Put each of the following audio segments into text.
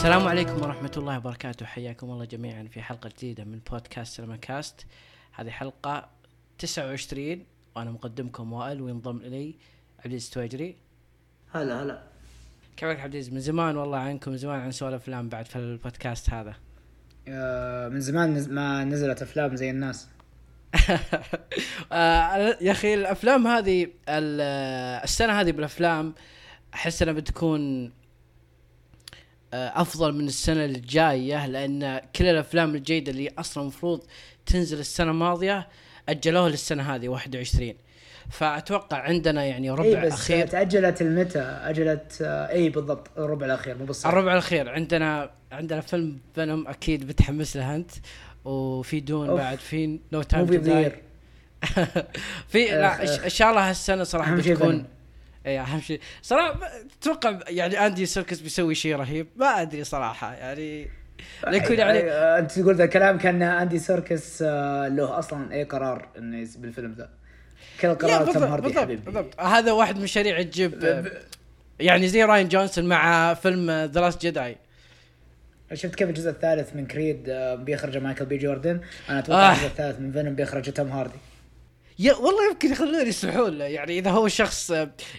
السلام عليكم ورحمة الله وبركاته. حياكم الله جميعا في حلقة جديدة من بودكاست سينما كاست. هذه حلقة 29 وأنا مقدمكم وائل وينضم إلي عبد العزيز التواجري هلا هلا. كيفك عبد العزيز؟ من زمان والله عنكم من زمان عن سوالف أفلام بعد في البودكاست هذا. آه، من زمان ما نزلت أفلام زي الناس. آه، يا أخي الأفلام هذه ال- السنة هذه بالأفلام أحس أنها بتكون أفضل من السنة الجاية لأن كل الأفلام الجيدة اللي أصلا المفروض تنزل السنة الماضية أجلوها للسنة هذه 21 فأتوقع عندنا يعني ربع اي بس أخير. تأجلت لمتى؟ أجلت آه، اي بالضبط الربع الأخير مو بالصيف الربع الأخير. عندنا عندنا فيلم Venom أكيد بتحمس له أنت وفي Dune أوف. بعد في No Time To في لا أخ. إن شاء الله هالسنة صراحة بتكون. اي أهم شيء. صراحة أتوقع يعني أندي سيركس بيسوي شيء رهيب. ما أدري صراحة يعني ليكون يعني آه، أنت تقول ذا الكلام كأن أندي سيركس آه، له أصلا أي قرار إنه بالفيلم ذا. كل قرار تم بالضبط هاردي بالضبط, هذا واحد من مشاريع تجيب يعني زي راين جونسون مع فيلم The Last Jedi شفت كيف الجزء الثالث من Creed آه، بيخرج مايكل بي جوردن؟ أنا أتوقع آه. الجزء الثالث من Venom بيخرج توم هاردي. يا والله يمكن يخلون يسمحون له. يعني إذا هو شخص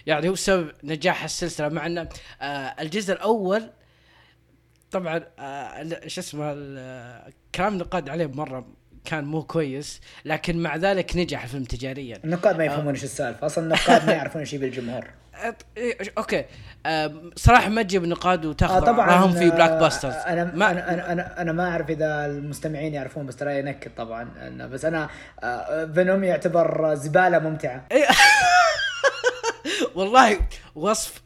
يعني هو سبب نجاح السلسلة مع إنه آه، الجزء الأول طبعا آه، شو اسمه آه، كلام نقاد عليه مرة كان مو كويس لكن مع ذلك نجح الفيلم تجاريا. النقاد ما يفهمون إيش السالفة. أصلا النقاد ما يعرفون إيش يبي الجمهور إيه، okay. آه، صراحة ما تجيب نقاد وتاخذ آه طبعا في block آه، busters أنا ما- أنا أنا أنا, أنا ما أعرف إذا المستمعين يعرفون بس ترى ينكد طبعا أنا بس أنا آه، فينوم يعتبر زبالة ممتعة. إيه. والله وصف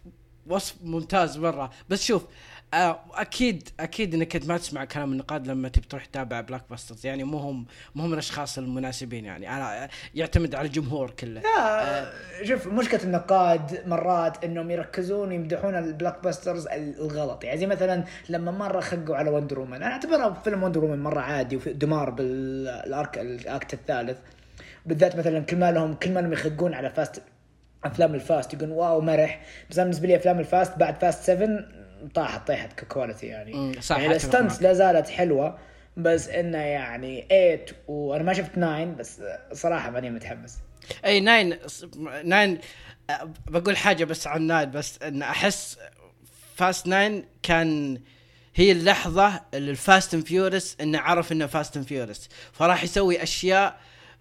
وصف ممتاز مرة. بس شوف آه، أكيد أكيد إنك ما تسمع كلام النقاد لما تبي تروح تتابع blockbusters يعني مو هم مو هم الأشخاص المناسبين يعني. أنا يعتمد على الجمهور كله. لا شوف مشكلة النقاد مرات إنهم يركزون ويمدحون ال blockbusters الغلط. يعني زي مثلا لما مرة خقوا على وندر وومن أنا اعتبرها فيلم وندر وومن مرة عادي وفي دمار بال arc ال act الثالث. بالذات مثلا كل ما لهم كل ما لهم يخقون على فاست أفلام الفاست يقولون واو مرح. بس أنا بالنسبة لي أفلام الفاست بعد فاست 7 طاحت طيحت ك quality يعني. مم، صح، يعني معك. لا زالت حلوة بس إنه يعني 8 وأنا ما شفت 9 بس صراحة ماني متحمس. أي nine nine آه، بقول حاجة بس عن nine بس إن أحس فاست nine كان هي اللحظة اللي الفاست اند فيورس انه عرف إنه فاست اند فيورس فراح يسوي أشياء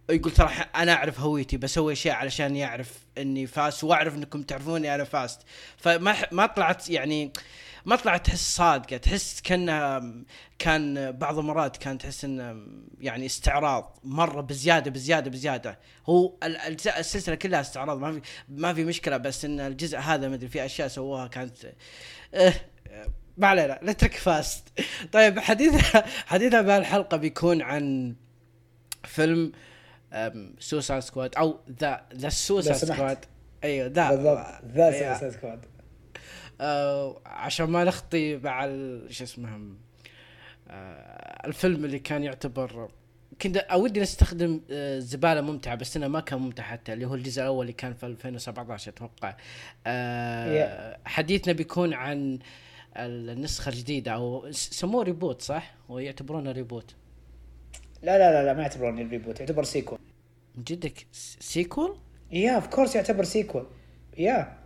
يقول ترى أنا أعرف هويتي بسوي أشياء علشان يعرف إني فاست وأعرف إنكم تعرفوني أنا فاست فما ما طلعت يعني ما طلعت تحس صادقة تحس كانها كان بعض المرات كان تحس انه يعني استعراض مرة بزيادة بزيادة بزيادة. هو السلسلة كلها استعراض ما في ما في مشكلة بس إن الجزء هذا ما أدري في أشياء سووها كانت آه ما علينا نترك فاست. طيب حديث حديثنا بهالحلقه بيكون عن فيلم سوسايد سكواد أو ذا ذا سوسايد. سكواد أيوه ذا ذا. سوسايد سكواد آه عشان ما نخطي مع ال- شو اسمه آه الفيلم اللي كان يعتبر كنت أودي نستخدم آه زبالة ممتعة بس انه ما كان ممتع حتى اللي هو الجزء الأول اللي كان في 2017 أتوقع. آه حديثنا بيكون عن النسخة الجديدة أو سموه reboot صح؟ ويعتبرونه reboot لا لا لا لا ما يعتبرون reboot يعتبر sequel جدك sequel؟ يا of course يعتبر sequel يا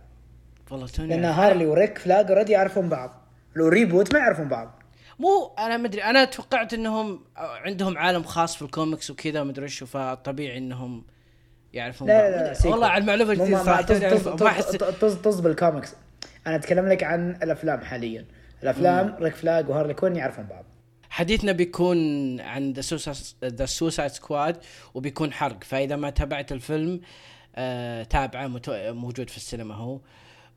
والله توني لأن أعرف. هارلي وريك فلاج already يعرفون بعض لو reboot ما يعرفون بعض مو أنا مدري أنا توقعت إنهم عندهم عالم خاص في الكوميكس وكذا مدري إيش فطبيعي إنهم يعرفون لا بعض. لا لا. والله على المعلومة الجديده صراحة طز- يعني طز- بالكوميكس أنا أتكلم لك عن الأفلام حاليا الأفلام ريك فلاج وهارلي كوين يعرفون بعض حديثنا بيكون عن ذا سوسايد سكواد وبيكون حرق فإذا ما تابعت الفيلم آه تابعه. موجود في السينما هو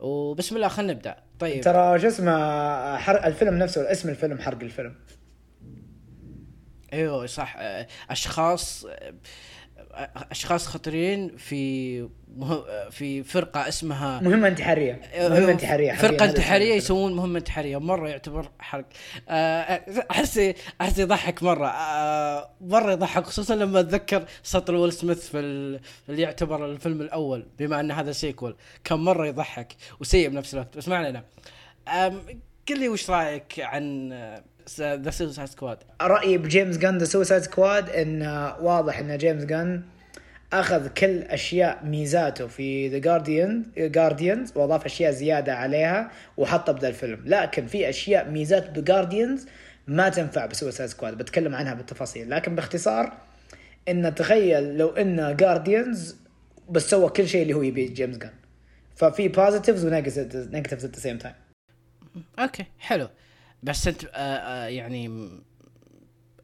وبسم الله خلينا نبدأ. طيب. ترى شو اسمه حرق الفيلم نفسه اسم الفيلم حرق الفيلم. أيوه صح. أشخاص أشخاص خطيرين في مه... في فرقة اسمها مهمة انتحارية. مهمة انتحارية حرفياً فرقة انتحارية. يسوون مهمة انتحارية. مرة يعتبر حرق. احس احس يضحك مرة. آه، مرة يضحك خصوصا لما أتذكر سطر ويل سميث في ال- اللي يعتبر الفيلم الأول بما ان هذا sequel كان مرة يضحك وسيء بنفس الوقت. بس ما علينا. قل لي وش رأيك عن ذا سوسايد سكواد رأيي بجيمس جان ذا سوسايد سكواد إن واضح إن جيمس جان أخذ كل أشياء ميزاته في ذا جارديان جارديانز وأضاف أشياء زيادة عليها وحطها بذا الفيلم. لكن في أشياء ميزات ذا جارديانز ما تنفع بسوسايد سكواد بتكلم عنها بالتفاصيل. لكن باختصار إن تخيل لو إن جارديانز بس سوى كل شيء اللي هو يبيه جيمس جان ففي positives و negatives at the same time okay حلو. بس انت آه آه يعني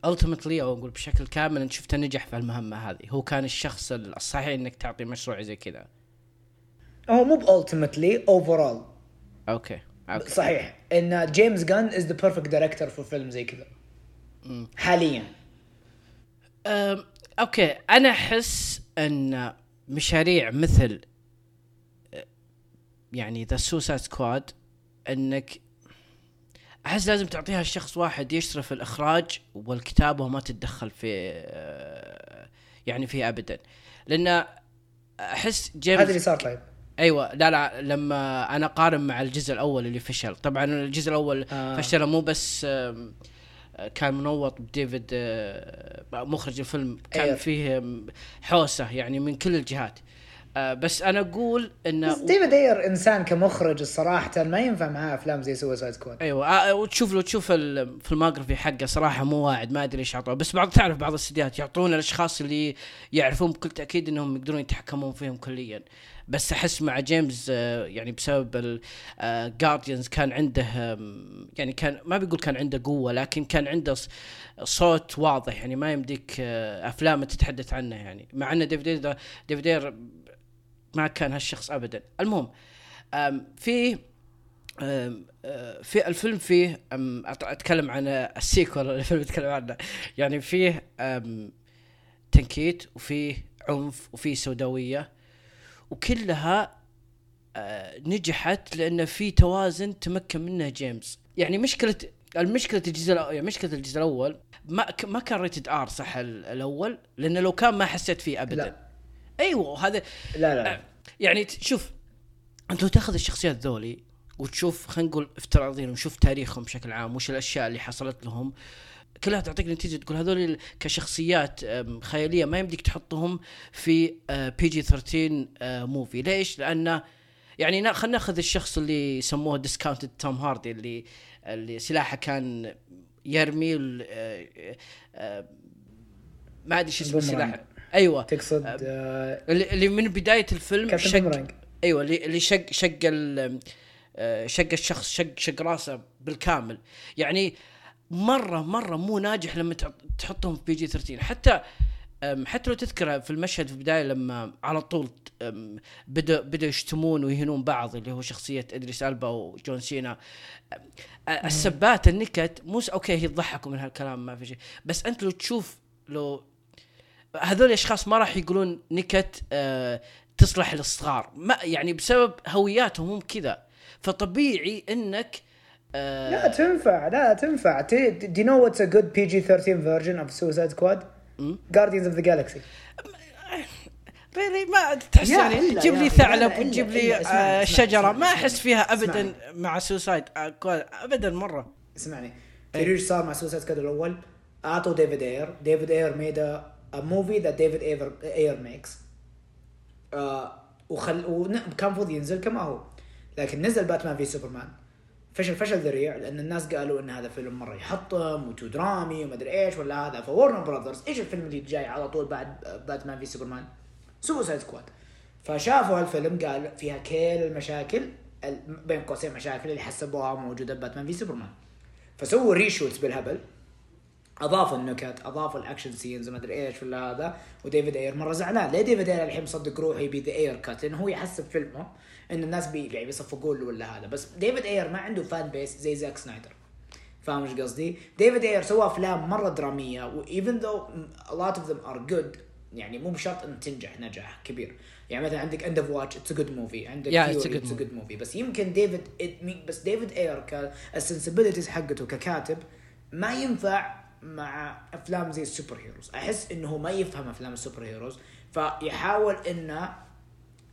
ultimately أو أقول بشكل كامل أنت شفته نجح في المهمة هذه. هو كان الشخص الصحيح إنك تعطي مشروع زي كذا. هو مو ب ultimately overall okay okay. صحيح. إن جيمس جان is the perfect director في فيلم زي كذا. حاليا. أم، okay. أنا أحس إن مشاريع مثل أه، يعني ذا سوسايد سكواد إنك أحس لازم تعطيها لشخص واحد يشرف الإخراج والكتابة وما تتدخل في أه، يعني فيه ابدا لأن أحس جيمس هذا اللي صار طيب أيوه لا لا لما أنا قارن مع الجزء الأول اللي فشل طبعا الجزء الأول آه. آه. فشل مو بس كان منوط بديفيد آه، مخرج الفيلم كان أيوة. فيه حوسة يعني من كل الجهات آه، بس أنا أقول بس انه ديفيد اير إنسان كمخرج الصراحة ما ينفع معاه أفلام زي سوسايد سكواد. أيوه آه، وتشوف لو تشوف ال- filmography حقه صراحة مو واعد ما أدري إيش اعطوه بس بعض تعرف بعض الاستديوهات يعطون الأشخاص اللي يعرفون بكل تأكيد إنهم يقدرون يتحكمون فيهم كليا. بس أحس مع جيمس آه، يعني بسبب الجارديانز كان عنده يعني كان ما بيقول كان عنده قوة لكن كان عنده صوت واضح يعني ما يمديك آه، أفلام تتحدث عنه يعني. مع إن ديفيد ديفيد ما كان هالشخص ابدا. المهم في أه، في الفيلم فيه أتكلم عن ال sequel الفيلم يتكلم عنه. يعني فيه تنكيت وفيه عنف وفيه سوداوية وكلها أه، نجحت لأن في توازن تمكن منه جيمس. يعني مشكلة المشكلة الجزء يعني مشكلة الجزء الأول ما ما كان rated R صح ال- الأول؟ لأنه لو كان ما حسيت فيه ابدا. لا. أيوه هذا لا لا يعني ت- شوف أنت تاخذ الشخصيات ذولي وتشوف خلينا نقول افتراضيا وشوف تاريخهم بشكل عام وش الأشياء اللي حصلت لهم كلها تعطيك نتيجة تقول هذول كشخصيات خيالية ما يمديك تحطهم في PG-13 آه، movie ليش؟ لأن يعني نا- خلينا ناخذ الشخص اللي يسموه discounted توم هاردي اللي اللي سلاحه كان يرمي آه، آه، ما أدري شو اسمه. السلاح أيوه. تقصد آه، اللي من بداية الفيلم شق. أيوه اللي شق شق آه، شق الشخص شق شق راسه بالكامل. يعني مرة مرة مو ناجح لما تح- تحطهم في PG-13 حتى حتى لو تذكر في المشهد في البداية لما على طول بدا بدأ يشتمون ويهنون بعض اللي هو شخصية إدريس ألبا وجون سينا. السبات النكت مو أوكي هي تضحكوا من هالكلام ما في شيء. بس أنت لو تشوف لو هذول الأشخاص ما راح يقولون نكت آه تصلح للصغار. ما يعني بسبب هوياتهم هم كذا. فطبيعي إنك آه لا تنفع. لا تنفع. do you know what's a good PG-13 version of Suicide Squad? Guardians of the Galaxy. Really ما تحس يعني تجيب لي ثعلب وتجيب لي إلا، آه شجرة. ما أحس فيها ابدا اسمعني. مع Suicide ابدا مرة. اسمعني. تدري إيش صار مع Suicide Squad الأول؟ أعطوا ديفيد اير ديفيد اير made a movie that ديفيد اير اير makes وخل ون- كان المفروض ينزل كما هو. لكن نزل باتمان في سوبرمان فشل فشل ذريع لأن الناس قالوا إن هذا فيلم مرة يحطم و too درامي وما ادري إيش ولا هذا. فورنر براذرز إيش الفيلم اللي جاي على طول بعد باتمان في سوبرمان؟ Suicide Squad فشافوا هالفيلم قال فيها كل المشاكل ال- بين قوسين مشاكل اللي حسبوها موجودة بباتمان في سوبرمان فسووا reshoots بالهبل. اضافوا النكت اضافوا الـ action scenes وما أدري إيش ولا هذا وديفيد أير مرة زعلان. ليه ديفيد أير الحين مصدق روحه يبي the Ayer cut لأنه هو يحسب فيلمه إن الناس بي يعني بيصفقوا له ولا هذا. بس ديفيد أير ما عنده fan base زي زاك سنايدر. فاهم إيش قصدي؟ ديفيد أير سوى أفلام مرة درامية و even though a lot of them are good يعني مو بشرط إن تنجح نجاح كبير. يعني مثلا عندك End of Watch it's good movie عندك Yeah, it's a Fury, good movie. movie بس يمكن ديفيد بس ديفيد أير كال sensibilities حقته ككاتب ما ينفع مع أفلام زي ال superheroes أحس إنه ما يفهم أفلام ال superheroes فيحاول إنه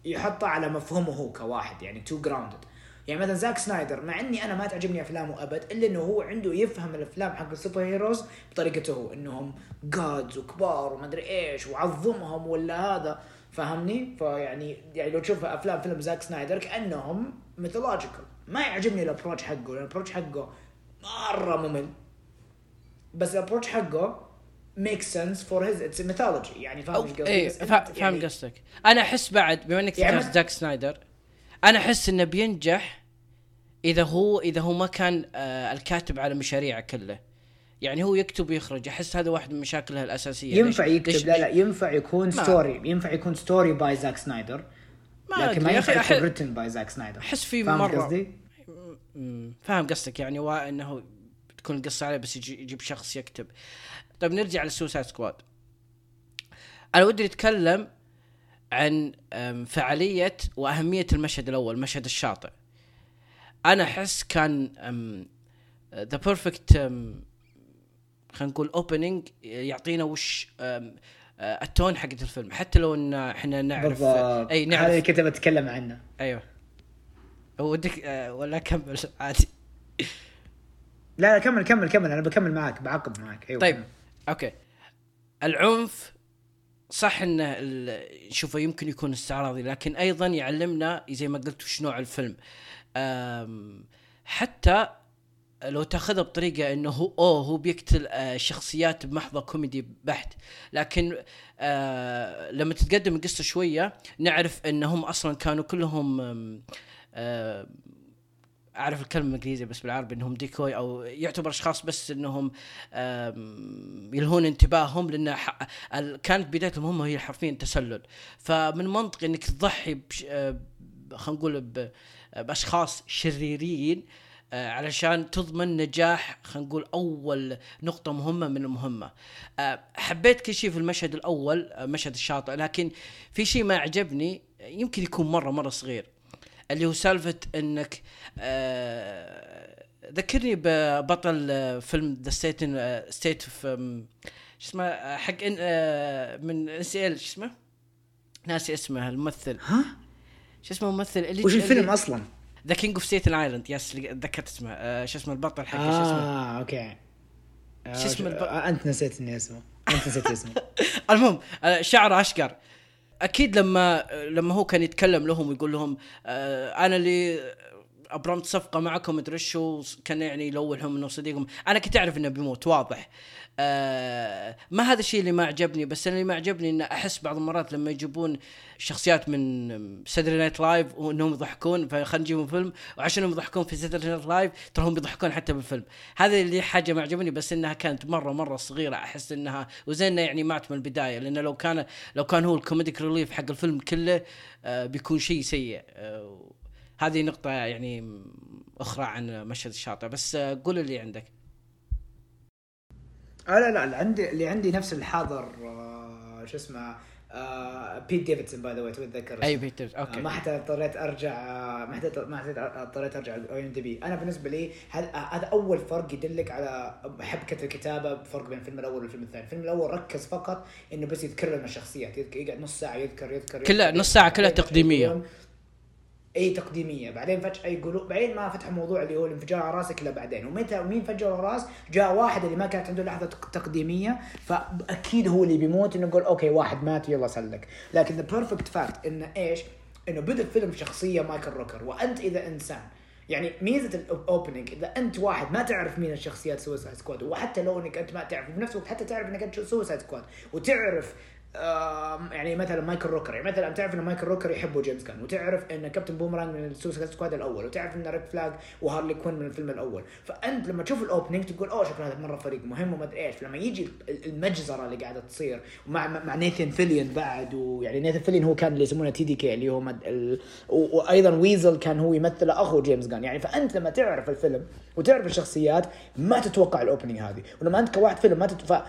يحطها على مفهومه هو كواحد يعني too grounded يعني مثلا زاك سنايدر مع إني أنا ما تعجبني أفلامه أبد إلا إنه هو عنده يفهم الأفلام حق ال superheroes بطريقته هو إنهم gods وكبار وما أدري إيش وعظمهم ولا هذا. فاهمني؟ فيعني يعني لو تشوف أفلام فيلم زاك سنايدر كأنهم mythological ما يعجبني ال approach حقه ال approach حقه مرة ممل. بس ال approach حقه make sense for his it's mythology يعني فاهم إيش قصدي؟ إيه فاهم يعني- قصدك. أنا أحس بعد بما إنك يعني زاك سنايدر أنا أحس إنه بينجح إذا هو إذا هو ما كان آه الكاتب على مشاريعه كله. يعني هو يكتب ويخرج. أحس هذا واحد من مشاكله الأساسية. ينفع ليش- يكتب؟ ليش- لا لا ينفع يكون ما- story ينفع يكون story by زاك سنايدر ما لكن ما ينفع يكون ريتن باي زاك سنايدر أحس في فاهم مرة. قصدي؟ فاهم قصدك. يعني إنه تكون القصة عليه بس يجي يجيب شخص يكتب. طيب نرجع لل Suicide Squad أنا ودي اتكلم عن فعالية وأهمية المشهد الأول المشهد الشاطئ. أنا أحس كان ذا perfect خلينا نقول opening يعطينا وش ال tone حقت الفيلم. حتى لو إن إحنا نعرف بالضبط. أي هذا نعرف اللي كنت بتكلم عنه. أيوه. ودك آه، ولا أكمل عادي. لا لا كمل كمل كمل. أنا بكمل معاك بعقب معاك. أيوه طيب. أوكي. العنف صح انه نشوفه يمكن يكون استعراضي لكن أيضا يعلمنا زي ما قلت وش نوع الفيلم. حتى لو تأخذها بطريقة إنه هو أوه هو بيقتل آه، شخصيات بمحضه كوميدي بحت. لكن آه لما تتقدم القصة شوية نعرف إنهم أصلا كانوا كلهم آه أعرف الكلمة الانجليزيه بس بالعربي إنهم ديكوي أو يعتبر أشخاص بس إنهم يلهون انتباههم لأن كانت بدايه المهمه هي حرفيا تسلل. فمن منطقي إنك تضحي آه، خلينا نقول بأشخاص شريرين آه، علشان تضمن نجاح خلينا نقول أول نقطة مهمة من المهمة. آه، حبيت كل شيء في المشهد الأول مشهد الشاطئ لكن في شيء ما عجبني يمكن يكون مرة مرة صغير. اللي هو سالفة إنك آه ذكرني ببطل فيلم The State State of شو اسمه آه، حق إن- آه، من SNL شو اسمه؟ ناسي اسمه الممثل. ها؟ شو اسمه الممثل؟ اللي وش الفيلم أصلا؟ The King of Staten Island yes ذكرت اسمه شو اسمه البطل حقه شو اسمه؟ آه أوكي. شو اسمه الب- أنت نسيت اني اسمه. أنت نسيت اسمه. المهم شعره أشقر. أكيد لما لما هو كان يتكلم لهم ويقول لهم آه، أنا اللي أبرمت صفقة معكم مدري شو كان يعني يلوحهم إنه صديقهم. أنا كنت أعرف إنه بيموت واضح. آه ما هذا الشيء اللي ما عجبني بس اللي ما عجبني إنه أحس بعض المرات لما يجيبون شخصيات من Saturday Night Live وإنهم يضحكون فخلينا نجيبهم فيلم وعشانهم يضحكون في Saturday Night Live ترى هم بيضحكون حتى بالفيلم. هذا اللي حاجة ما عجبني بس إنها كانت مرة مرة صغيرة أحس إنها وزي إنه يعني مات من البداية لأنه لو كان لو كان هو ال comedic relief حق الفيلم كله آه بيكون شيء سيء. آه هذه نقطة يعني أخرى عن مشهد الشاطئ بس قول اللي عندك. آه لا لا اللي عندي اللي عندي نفس الحاضر آه، شو اسمه آه بيت ديفيدسون by the way تتذكر أي اسمه. بيتر آه، أوكي ما حتى اضطريت أرجع آه، ما حتى ما حتى اضطريت أرجع ال IMDb أنا بالنسبة لي هذا هذا أول فرق يدلك على حبكة الكتابة بفرق بين الفيلم الأول والفيلم الثاني؟ الفيلم الأول ركز فقط إنه بس يتكرر الشخصيات يذك- يقعد نص ساعة يذكر يذكر كلها يذكر، نص ساعة كلها بعدين فجأة تقديمية. يقولون- أي تقديمية. بعدين فجأة يقولوا بعدين ما فتحوا موضوع اللي هو الانفجار على رأسك إلا بعدين. ومتى مين فجر رأس؟ جاء واحد اللي ما كانت عنده لحظة تق- تقديمية. فأكيد هو اللي بيموت إنه يقول أوكي واحد مات يلا سلك. لكن ذا perfect fact انه إيش؟ إنه بدأ الفيلم بشخصيه مايكل روكر. وأنت إذا إنسان يعني ميزة ال opening إذا أنت واحد ما تعرف مين الشخصيات Suicide Squad وحتى لو إنك أنت ما تعرف وبنفس الوقت حتى تعرف إنك أنت Suicide Squad وتعرف يعني مثلا مايكل روكر. يعني مثلا تعرف إن مايكل روكر يحبه جيمس جان وتعرف إن كابتن بومرانج من ال Suicide Squad الأول وتعرف إن ريك فلاج وهارلي كوين من الفيلم الأول. فأنت لما تشوف ال opening تقول أوه شكله هذا مرة فريق مهم وما أدري إيش. لما يجي المجزرة اللي قاعدة تصير ومع مع نيثن فيليون بعد ويعني نيثن فيليون هو كان اللي يسمونه TDK اللي هو مد... ال... وأيضا ويزل كان هو يمثل أخو جيمس جان. يعني فأنت لما تعرف الفيلم وتعرف الشخصيات ما تتوقع ال opening هذه. ولما أنت كواحد فيلم ما تتوقع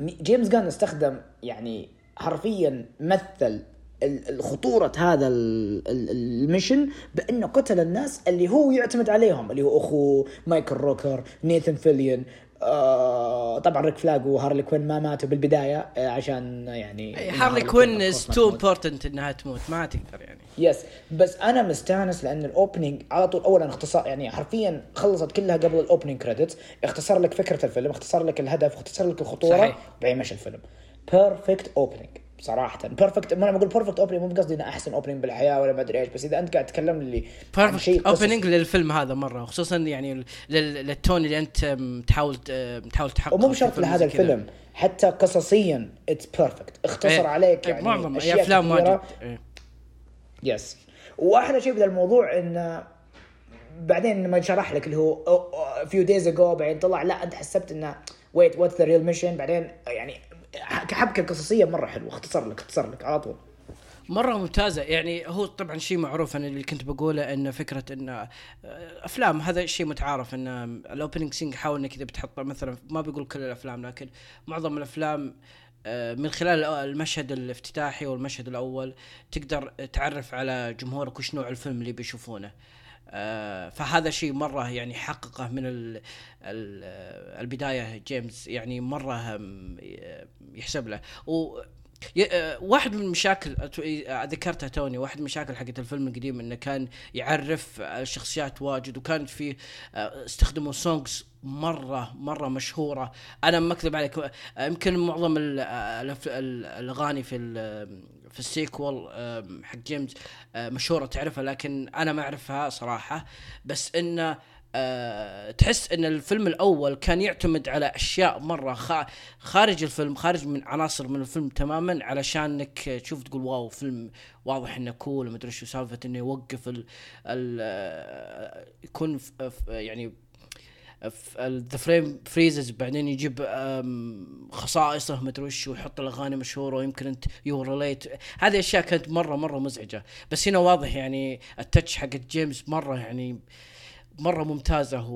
جيمس جان استخدم يعني حرفيا مثل خطورة هذا ال- ال- ال mission بأنه قتل الناس اللي هو يعتمد عليهم اللي هو أخوه مايكل روكر نيثن فيليون آه طبعا ريك فلاج وهارلي كوين ما ماتوا بالبداية آه عشان يعني إيه، هارلي كوين is too important إنها تموت ما تقدر يعني. yes بس أنا مستانس لأن ال opening على طول اولا اختصار يعني حرفيا خلصت كلها قبل ال opening credits اختصر لك فكرة الفيلم اختصر لك الهدف اختصر لك الخطورة صحيح. بعدين مشى الفيلم. perfect opening صراحة perfect ما أنا بقول perfect opening مو بقصدي إنه أحسن opening بالحياة ولا ما أدري إيش بس إذا أنت قاعد تتكلم لي perfect opening للفيلم هذا مرة خصوصا يعني لل- لل tone اللي أنت تحاول تحاول تحققه ومو بشرط لهذا. الفيلم حتى قصصيا it's perfect اختصر إيه، عليك إيه، يعني معظم أفلام. واجد إيه. yes وأحلى شيء بهذا الموضوع انه بعدين لما شرح لك اللي هو few days ago بعدين طلع لا أنت حسبت إنه wait what's the real mission بعدين يعني حبكه قصصية مرة حلوة. اختصر لك اختصر لك على طول. مرة ممتازة. يعني هو طبعا شيء معروف أنا اللي كنت بقوله إن فكرة إن آه، أفلام هذا شيء متعارف. إن ال opening scene حاول إنك إذا بتحطه مثلا ما بقول كل الأفلام لكن معظم الأفلام آه، من خلال المشهد الافتتاحي والمشهد الأول تقدر تعرف على جمهورك وش نوع الفيلم اللي بيشوفونه. آه، فهذا شيء مرة يعني حققه من ال ال البداية جيمس يعني مرة يحسب له. و آه، واحد من المشاكل آه، ذكرتها توني واحد من المشاكل حقت الفيلم القديم إنه كان يعرف الشخصيات واجد وكان في آه، استخدموا سونجز مرة مرة مشهورة. أنا ما أكذب عليك آه، يمكن معظم آه، الأغاني في في السيكول آه، حق جيمس آه، مشهورة تعرفها لكن أنا ما أعرفها صراحة. بس إنه أه تحس إن الفيلم الأول كان يعتمد على أشياء مرة خا- خارج الفيلم خارج من عناصر من الفيلم تماما علشان إنك تشوف تقول واو فيلم واضح إنه كول ومدري شو سالفة إنه يوقف ال ال آه، يكون يعني ذا فريم فريزز بعدين يجيب أم، خصائصه مدري وش ويحط الأغاني مشهورة ويمكن انت يو ريليت هذه أشياء كانت مرة مرة مزعجة. بس هنا واضح يعني التتش حق جيمس مرة يعني مرة ممتازة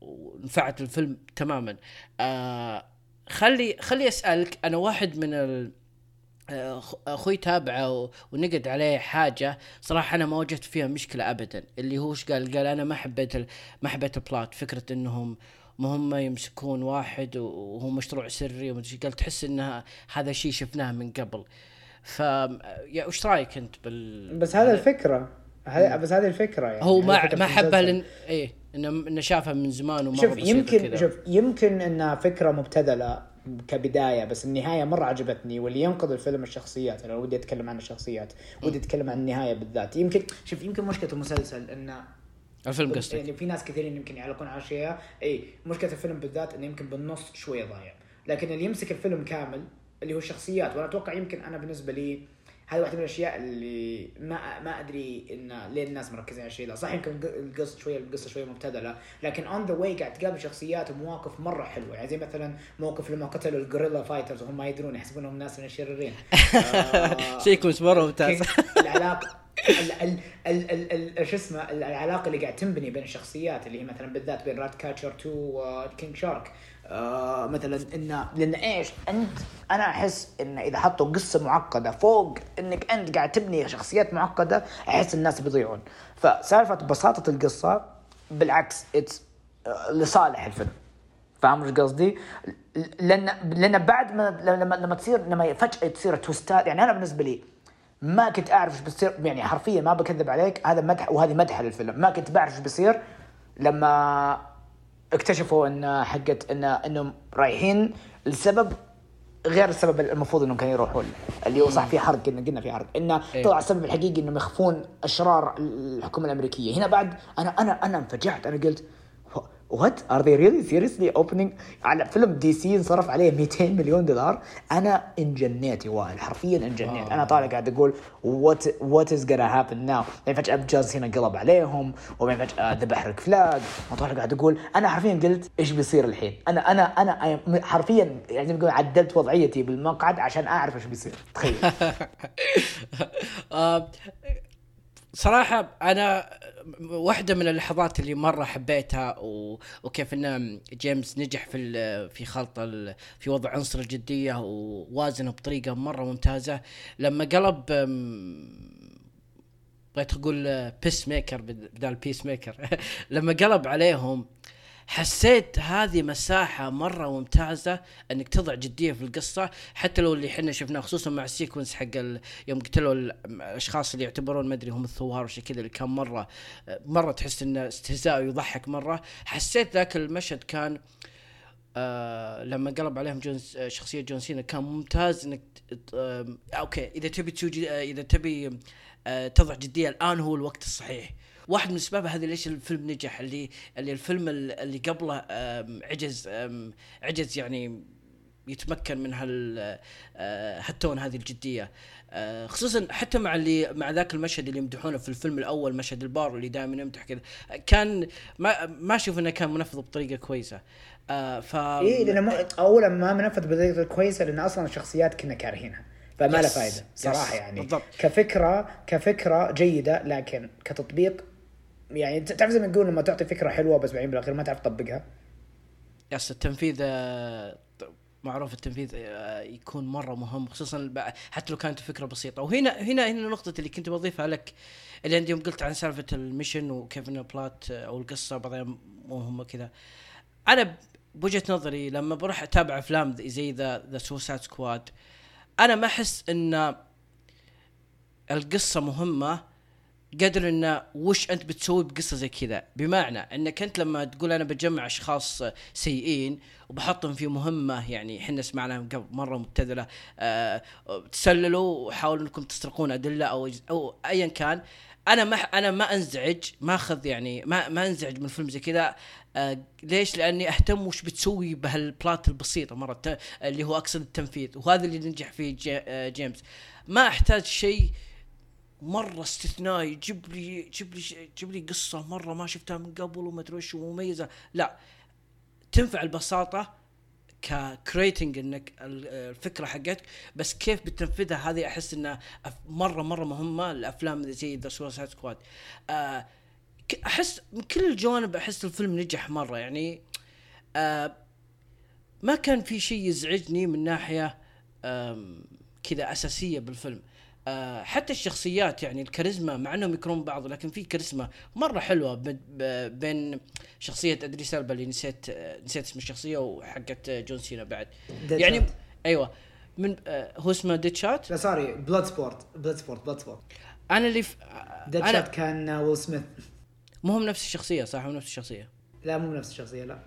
ونفعت الفيلم تماما. آه خلي خلي أسألك أنا واحد من ال أخوي تابعه ونقد عليه حاجة صراحة أنا ما وجدت فيها مشكلة ابدا. اللي هو إيش قال؟ قال أنا ما حبيت ما حبيت البلات فكرة إنهم مهمة يمسكون واحد وهو مشروع سري ومدري. قال تحس إنها هذا شيء شفناه من قبل. ف يا وش رأيك أنت بال؟ بس هذا الفكرة. هذا بس هذه الفكرة يعني. هو هذه ما ما حبها. لأن إيه انه شافها من زمان وما شوف يمكن. شوف يمكن إنها فكرة مبتذلة. كبداية بس النهاية مرة عجبتني واللي ينقذ الفيلم الشخصيات أنا ودي أتكلم عن الشخصيات ودي أتكلم عن النهاية بالذات. يمكن شوف يمكن مشكلة المسلسل انه الفيلم قصدك. يعني في ناس كثيرين يمكن يعلقون على اشياء إي مشكلة الفيلم بالذات إنه يمكن بالنص شوية ضايع. لكن اللي يمسك الفيلم كامل اللي هو الشخصيات وأنا أتوقع يمكن أنا بالنسبة لي هذه واحدة من الأشياء اللي ما ما أدري إن ليه الناس مركزين على الشيء ذا صح يمكن القصة شوية القصة شوية مبتذلة لكن on the way قاعد تقابل شخصيات ومواقف مرة حلوة. يعني زي مثلا موقف لما قتلوا ال guerrilla fighters وهم ما يدرون يحسبونهم ناس من الشريرين. آه، شيء كويس مرة ممتاز. العلاقه ال ال ال ال ال شو اسمه؟ العلاقة اللي قاعد تنبني بين الشخصيات اللي هي مثلا بالذات بين رات كاتشر 2 وكينج شارك. آه مثلا انه لأن إيش؟ أنت أنا أحس إن إذا حطوا قصة معقدة فوق إنك أنت قاعد تبني شخصيات معقدة أحس الناس بيضيعون. فسالفة بساطة القصة بالعكس اتس لصالح الفيلم. فاهم إيش قصدي؟ لأن لأن بعد ما لما لما تصير لما فجأة تصير توستات يعني أنا بالنسبة لي ما كنت أعرف إيش بيصير يعني حرفيا ما بكذب عليك هذا مدح وهذه مدحه للفيلم. ما كنت بعرف إيش بيصير لما اكتشفوا إن حقت إن إنهم رايحين لسبب غير السبب المفروض إنهم كانوا يروحون. له اللي هو صح في حرق قلنا قلنا في حرق. انه إيه. طلع السبب الحقيقي إنهم يخفون أشرار الحكومة الأمريكية. هنا بعد أنا أنا أنا انفجعت. أنا قلت what are they really seriously opening على فيلم DC انصرف عليه 200 مليون دولار. أنا انجنيت يا وائل حرفيا انجنيت. أنا طالع قاعد أقول what what is gonna happen now بعدين فجأة جاز هنا قلب عليهم وبعدين فجأة ذبح ريك فلاج. وطالع قاعد أقول أنا حرفيا قلت إيش بيصير الحين؟ أنا أنا أنا حرفيا يعني عدلت وضعيتي بالمقعد عشان أعرف إيش بيصير. تخيل. آه، صراحة أنا واحدة من اللحظات اللي مرة حبيتها و... وكيف إن جيمس نجح في. في خلط. في وضع عنصر الجدية ووازنه بطريقة مرة ممتازة لما قلب بغيت أقول بيس ميكر بدال بيس ميكر لما قلب عليهم حسيت هذه مساحة مرة ممتازة إنك تضع جدية في القصة حتى لو اللي إحنا شفناه خصوصا مع ال sequence حق يوم قتلوا الأشخاص اللي يعتبرون ما أدري هم الثوار وشي كذا اللي كان مرة مرة تحس إنه استهزاء ويضحك مرة. حسيت ذاك المشهد كان آه لما قلب عليهم جون آه، شخصية جون سينا كان ممتاز إنك آم، أوكي إذا تبي توجد آه، إذا تبي آه تضع جدية الآن هو الوقت الصحيح. واحد من اسباب هذه ليش الفيلم نجح اللي اللي الفيلم ال- اللي قبله عجز عجز يعني يتمكن من هال آه، هالتون هذه الجدية آه، خصوصا حتى مع اللي مع ذاك المشهد اللي يمدحونه في الفيلم الأول مشهد البار اللي دائما يمدح كذا كان ما ما أشوف إنه كان منفذ بطريقة كويسة آه ف اي لأنه اولا ما منفذ بطريقة كويسة لأن أصلا الشخصيات كنا كارهينها فما له Yes. فائده صراحة Yes. يعني بالضبط. كفكره كفكرة جيدة لكن كتطبيق يعني تعرف زي ما نقول لما تعطي فكرة حلوة بس بعدين بالأخير ما تعرف تطبقها. يس التنفيذ آه، معروف التنفيذ آه، يكون مرة مهم خصوصا حتى لو كانت الفكرة بسيطة. وهنا هنا هنا نقطة اللي كنت بضيفها لك اللي عندي يوم قلت عن سالفة ال mission وكيف ان plot آه، أو القصة بعضها مو هم كذا. أنا بوجهة نظري لما بروح أتابع أفلام زي the The Suicide Squad أنا ما أحس إن القصة مهمة قدر انه وش أنت بتسوي بقصة زي كذا. بمعنى إنك أنت لما تقول أنا بجمع أشخاص سيئين وبحطهم في مهمة يعني إحنا سمعناها قبل مرة مبتذلة أه تسللوا وحاولوا إنكم تسرقون أدلة أو أو ايا كان أنا ما أنا ما أنزعج ما أخذ يعني ما ما أنزعج من فيلم زي كذا. آه ليش؟ لأني أهتم وش بتسوي بهال plot البسيطة مرة اللي هو أقصد التنفيذ وهذا اللي نجح فيه جي آه جيمس. ما أحتاج شيء مرة استثنائي جيب لي جيب لي جيب لي قصة مرة ما شفتها من قبل وما أدري ومميزه لا تنفع البساطة ك creating إنك ال- الفكرة حقتك بس كيف بتنفذها؟ هذه أحس إنها مرة مرة مهمة الافلام زي ذا Suicide Squad أحس من كل الجوانب أحس الفيلم نجح مرة يعني. آه ما كان في شيء يزعجني من ناحية كذا أساسية بالفيلم. حتى الشخصيات يعني الكاريزما مع إنهم يكرهون بعض لكن في كاريزما مرة حلوة بين شخصية أدريس ألبا اللي نسيت آه، نسيت اسم الشخصية وحقت آه، جون سينا بعد. يعني أيوه. من آه هو اسمه Deadshot لا sorry Bloodsport Bloodsport Bloodsport أنا اللي ف... آه، Deadshot كان ويل سميث مو هم نفس الشخصية صح؟ مو نفس الشخصية. لا مو نفس الشخصية لا.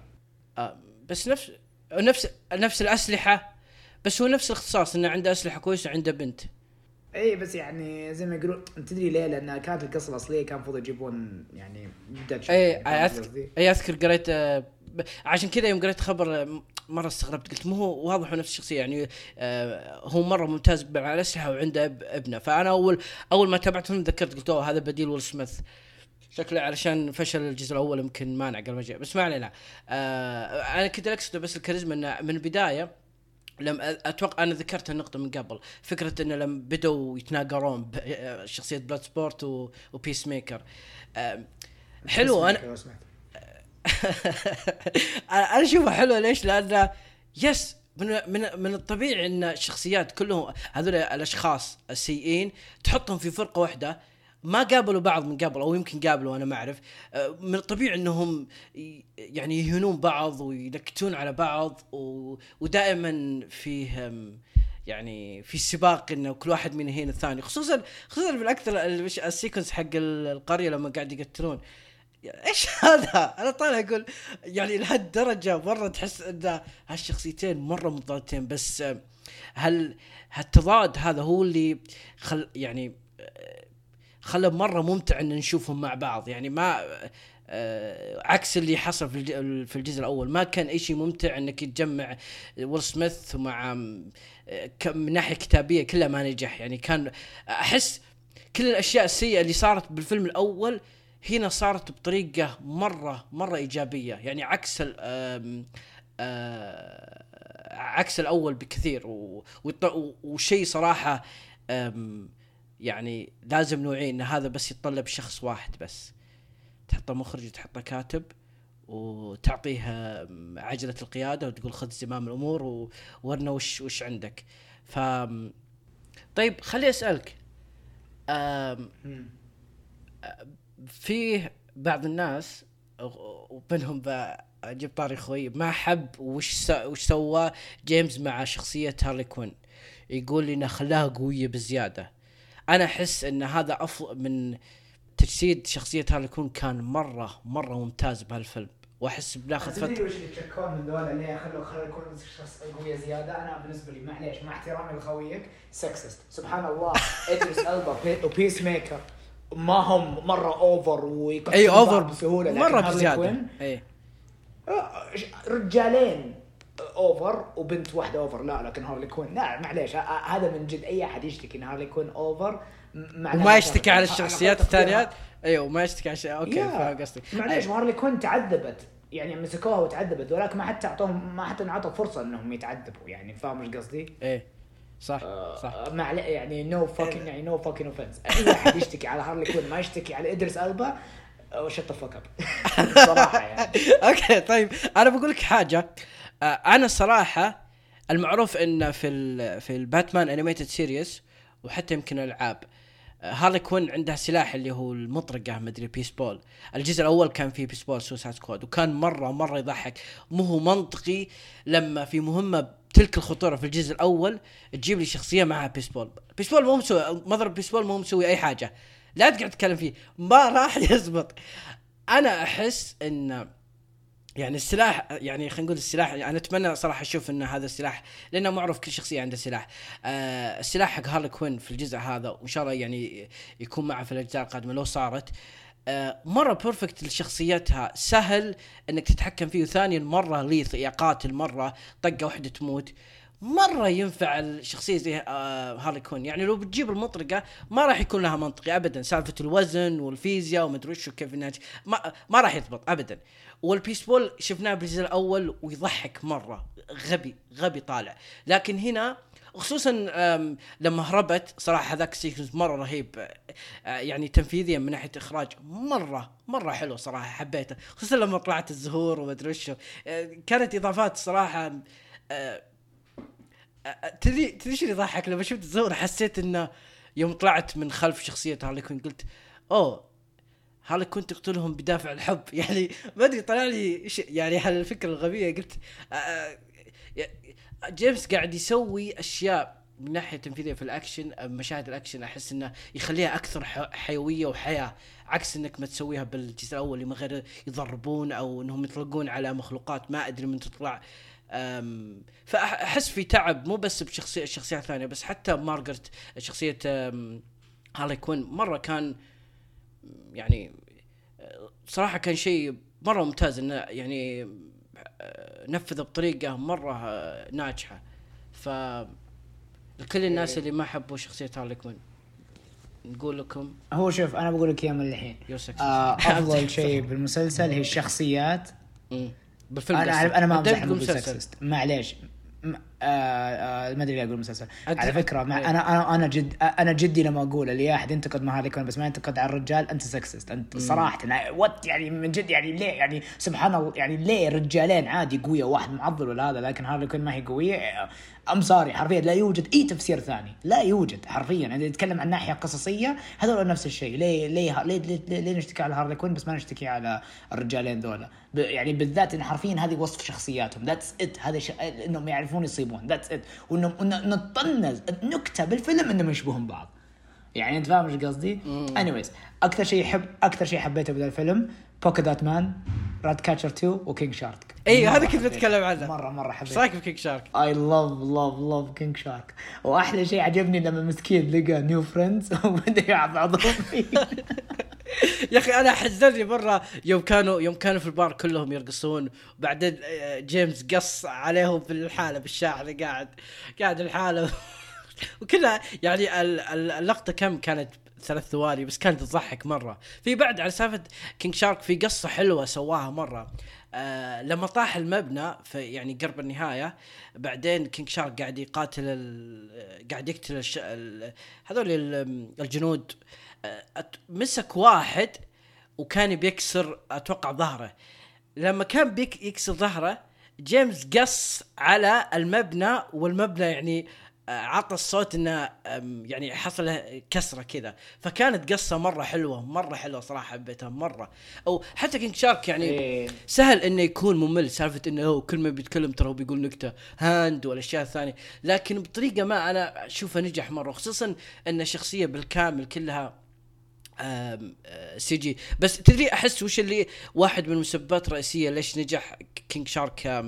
آه بس نفس نفس نفس الأسلحة بس هو نفس الاختصاص إنه عنده أسلحة كويسة وعنده بنت. اي بس يعني زي ما يقولون تدري ليه؟ لأن كانت القصة الأصلية كان المفروض يجيبون يعني shot اي اذكر؟ اي أذكر قريت آه، عشان كذا يوم قريت خبر آه، مرة استغربت قلت مو هو واضح نفس الشخصية يعني آه، هو مرة ممتاز مع الاسلحه وعنده اب- ابنه فأنا أول أول ما تابعت فيلم ذكرت قلت أوه هذا بديل ويل سميث شكله علشان فشل الجزء الأول يمكن مانع قبل ما جاء بس ما علينا آه أنا كنت اقصد بس الكاريزما إنه من البداية لم أتوقع أنا ذكرت النقطة من قبل فكرة إنه لما بدوا يتناقرون شخصية Bloodsport و- و Peacemaker حلو أنا. أنا أنا اشوفها حلوة ليش؟ لأن يس من من من الطبيعي إن الشخصيات كلهم هذول الأشخاص السيئين تحطهم في فرقة واحدة ما قابلوا بعض من قبل أو يمكن قابلوا أنا ما أعرف. آه، من الطبيعي إنهم يعني يهينون بعض وينكتون على بعض و- ودائما فيهم يعني في سباق إنه كل واحد من يهين الثاني. خصوصا خصوصا بالاكثر السيكونس حق ال- القرية لما قاعد يقتلون. إيش هذا؟ أنا طالع أقول يعني لهالدرجة مرة تحس إن هالشخصيتين مرة متضادتين بس هل هالتضاد هذا هو اللي خل يعني خلى مرة ممتع إن نشوفهم مع بعض. يعني ما آه، عكس اللي حصل في في الجزء الأول. ما كان اي شيء ممتع إنك تجمع ويل سميث مع آه، من ناحية كتابية كلها ما نجح. يعني كان أحس كل الأشياء السيئة اللي صارت بالفيلم الأول هنا صارت بطريقة مرة مرة إيجابية. يعني عكس آه، عكس الأول بكثير. وشيء صراحة يعني لازم نوعي إن هذا بس يتطلب شخص واحد بس. تحطه مخرج وتحطه كاتب وتعطيه آم، عجلة القيادة وتقول خذ زمام الأمور و- ورنا وش وش عندك. ف طيب خلي آم، مم. فيه بعض الناس وبينهم ب- أجيب طاري أخوي ما حب وش س... وش سوى جيمس مع شخصية هارلي كوين. يقول لي إنه خلاها قويه بزيادة. أنا أحس إن هذا أفضل من تجسيد شخصية هارلي كوين كان مرة مرة ممتاز بهالفيلم. وأحس بناخذ تدري فتره وش اللي تشكون من ذولا اللي خلوا خلوا يكون شخص قوية زيادة. أنا بالنسبة لي معليش مع احترامي لخويك سكسست سبحان الله. إدريس ألبا بي- وبيس ميكر ما هم مرة اوفر ويقتلون إي اوفر بسهولة مرة بزيادة. إي. آه، رجالين. اوفر وبنت واحدة اوفر لا لكن هارلي كوين لا معليش هذا من جد أي أحد يشتكي إن هارلي كوين اوفر وما يشتكي على الشخصيات. الثانيات؟ أيوه وما يشتكي على شيء okay فاهم قصدك. معليش أي. وهارلي كوين تعذبت. يعني مسكوها وتعذبت ولكن ما حتى اعطوهم ما حتى انعطوا فرصة إنهم يتعذبوا يعني فاهم إيش قصدي؟ إيه صح صح. آه، مع يعني no fucking يعني no fucking offense أي أحد يشتكي على هارلي كوين ما يشتكي على إدريس ألبا shut the fuck up صراحة يعني. okay طيب أنا بقول لك حاجة. آه، أنا الصراحه المعروف إن في ال في ال Batman animated series وحتى يمكن الألعاب آه، هارلي كوين عندها سلاح اللي هو المطرقة مدري بيس بول الجزء الأول كان فيه baseball Suicide Squad وكان مرة مرة يضحك. مو هو منطقي لما في مهمة تلك الخطورة في الجزء الأول تجيب لي شخصية معها baseball baseball مو مسوي مضرب بيس بول مو مسوي أي حاجة. لا تقعد تتكلم فيه. ما راح يزبط. أنا أحس إن يعني السلاح يعني خلينا نقول السلاح يعني أنا أتمنى صراحة أشوف إن هذا السلاح لأنه معروف كل شخصية عندها سلاح. آه السلاح حق هارلي كوين في الجزء هذا وإن شاء الله يعني يكون معه في الأجزاء القادمة لو صارت. آه مرة perfect لشخصيتها. سهل إنك تتحكم فيه. وثانيا مرة ليث يقاتل مره طقة واحدة تموت. مرة ينفع الشخصية زي آه هارلي كوين. يعني لو بتجيب المطرقة ما راح يكون لها منطقي ابدا. سالفة الوزن والفيزياء ومدري وش وكيف إنها ما, ما راح يضبط ابدا. والبيس بول شفناه بالجزء الأول ويضحك مرة. غبي غبي طالع. لكن هنا خصوصا لما هربت صراحة هذاك ال sequence مرة رهيب. آه، يعني تنفيذيا من ناحية إخراج مرة مرة حلو صراحة حبيته. خصوصا لما طلعت الزهور ومدري وشو. آه، كانت إضافات صراحة آه، تدري تدري شو اللي يضحك؟ لما شفت الزهور حسيت إنه يوم طلعت من خلف شخصيه هارلي كوين قلت أوه هارلي كوين تقتلهم بدافع الحب؟ يعني ما أدري طلع لي يعني هالفكره الغبية قلت آه، آه، جيمس قاعد يسوي أشياء من ناحية تنفيذية في الأكشن مشاهد الأكشن أحس إنه يخليها أكثر حيوية وحياة عكس إنك ما تسويها بالجزء الأول من غير يضربون أو إنهم يطلقون على مخلوقات ما أدري من تطلع. فأحس في تعب مو بس بشخصية الشخصيات الثانية بس حتى مارغرت شخصية أم، هارلي كوين مرة كان يعني صراحة كان شيء مرة ممتاز إنه يعني أه، نفذه بطريقة مرة ناجحة ف لكل الناس اللي ما حبوا شخصية هارلي كوين نقول لكم هو شوف أنا بقول لك اياه من الحين آه، أفضل شيء بالمسلسل هي الشخصيات. بالفيلم أنا. أنا ما أمزح تقول أقول مسلسل. sexist معليش آه، آه، ما أدري ليه أقول مسلسل على فكرة مع إيه. أنا أنا أنا جد أنا جدي لما أقول اللي أحد ينتقد هارلي كوين بس ما ينتقد على الرجال أنت sexist أنت صراحة what يعني من جد يعني ليه؟ يعني سبحان الله يعني ليه رجالين عادي قوية واحد معضل ولا هذا لكن هارلي كوين ما هي قوية؟ I'm sorry حرفيا لا يوجد أي تفسير ثاني. لا يوجد حرفيا. إذا نتكلم عن ناحية قصصية هذول نفس الشيء. ليه ليه ليه, ليه, ليه, ليه نشتكي على هارلي كوين بس ما نشتكي على الرجالين ذولا؟ يعني بالذات إن حرفيا هذه وصف شخصياتهم. that's it هذا ش... إنهم يعرفون يصيبون. that's it وانهم نطنز النكتة بالفيلم إنهم يشبهون بعض. يعني أنت فاهم إيش قصدي؟ anyways أكثر شيء يحب أكثر شيء حبيته بهذا الفيلم Polka-Dot Man Ratcatcher 2 و King Shark اي هذا كنت. بتكلم عنه. مره مرة إيش حبيت رأيك في King Shark؟ I love love love King Shark وأحلى شيء عجبني لما مسكين لقى new friends وبدأ يعضعضون فيه يا أخي أنا حزنني مرة يوم كانوا يوم كانوا في البار كلهم يرقصون. وبعدين آه، جيمس Gunn عليهم في الحالة بالشاحنه قاعد قاعد الحاله وكلها يعني ال- ال- اللقطة كم كانت ثلاث ثواني بس كانت تضحك مرة. في بعد على سالفة King Shark في قصة حلوة سواها مرة. آه لما طاح المبنى في يعني قرب النهاية بعدين King Shark قاعد يقاتل قاعد يقتل الش... ال- هذول ال- الجنود. آه، مسك واحد وكان بيكسر أتوقع ظهره. لما كان بيك يكسر ظهره جيمس Gunn على المبنى والمبنى يعني عطى الصوت إنه يعني حصل كسرة كذا. فكانت قصة مرة حلوة مرة حلوة صراحة حبيتها مرة. أو حتى King Shark يعني إيه. سهل إنه يكون ممل سالفة إنه هو كل ما بيتكلم ترى هو بيقول نكتة hand والأشياء الثانية. لكن بطريقة ما أنا أشوفه نجح مرة خصوصا إن الشخصية بالكامل كلها CG بس تدري أحس وش اللي واحد من المسببات الرئيسية ليش نجح King Shark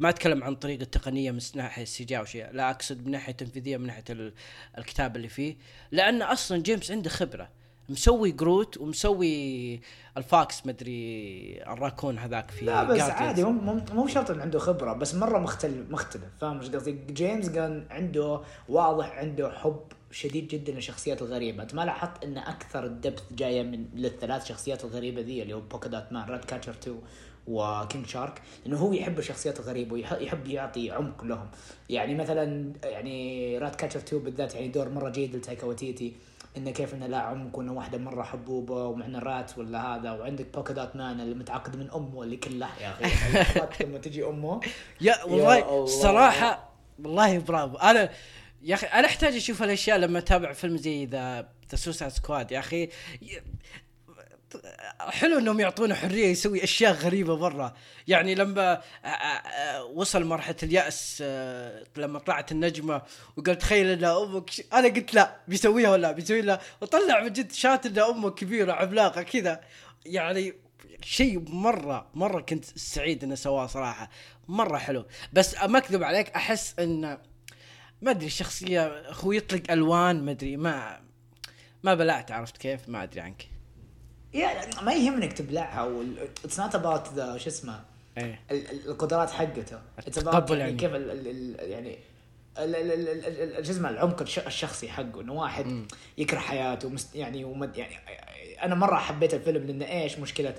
ما أتكلم عن طريقة التقنيه من ناحية ال CG أو شيء لا أقصد من ناحية تنفيذية من ناحية ال- الكتاب اللي فيه لأن أصلا جيمس عنده خبرة مسوي Groot ومسوي الفاكس مدري الراكون هذاك في لا بس Guardians. عادي مو شرط إنه عنده خبرة بس مرة مختلف مختلف فاهم إيش قصدي؟ جيمس كان عنده واضح عنده حب شديد جدا للشخصيات الغريبة، أنت ما لاحظت إن أكثر ال depth جاية من للثلاث شخصيات الغريبة ذي اللي هو Polka-Dot Man، Ratcatcher 2 و King Shark، لأنه هو يحب الشخصيات الغريبة ويحب يعطي عمق لهم، يعني مثلا يعني Ratcatcher 2 بالذات يعني دور مرة جيد لتايكا وتيتي انه كيف إنه لا عمق وإنه واحدة مرة حبوبة ومعنا rat ولا هذا وعندك Polka-Dot Man اللي متعقد من أمه اللي كله. يا أخي. لما تجي أمه. يا والله الله. صراحة والله برافو. أنا يا أخي أنا أحتاج أشوف الاشياء لما أتابع فيلم زي the The Suicide Squad. يا أخي حلو إنهم يعطونا حرية يسوي أشياء غريبة برا. يعني لما آ- آ- آ- وصل مرحلة اليأس لما طلعت النجمة وقال تخيل إن أمك أنا قلت لا بيسويها ولا بيسوي لا وطلع من جد shot إن أمه كبيرة عملاقة كذا. يعني شيء مرة مرة كنت سعيد إنه سواه صراحة. مرة حلو. بس ما أكذب عليك أحس انه ما أدري الشخصيه هو يطلق ألوان ما أدري ما ما بلعت عرفت كيف؟ ما أدري عنك. ما يهمنك تبلعها it's not about the شو اسمه؟ إيه. ال- القدرات حقته. التقبل يعني. كيف ال ال ال يعني شو اسمه؟ العمق الش- الشخصي حقه إنه واحد يكره حياته يعني ومد يعني أنا مرة حبيت الفيلم لأنه إيش مشكلة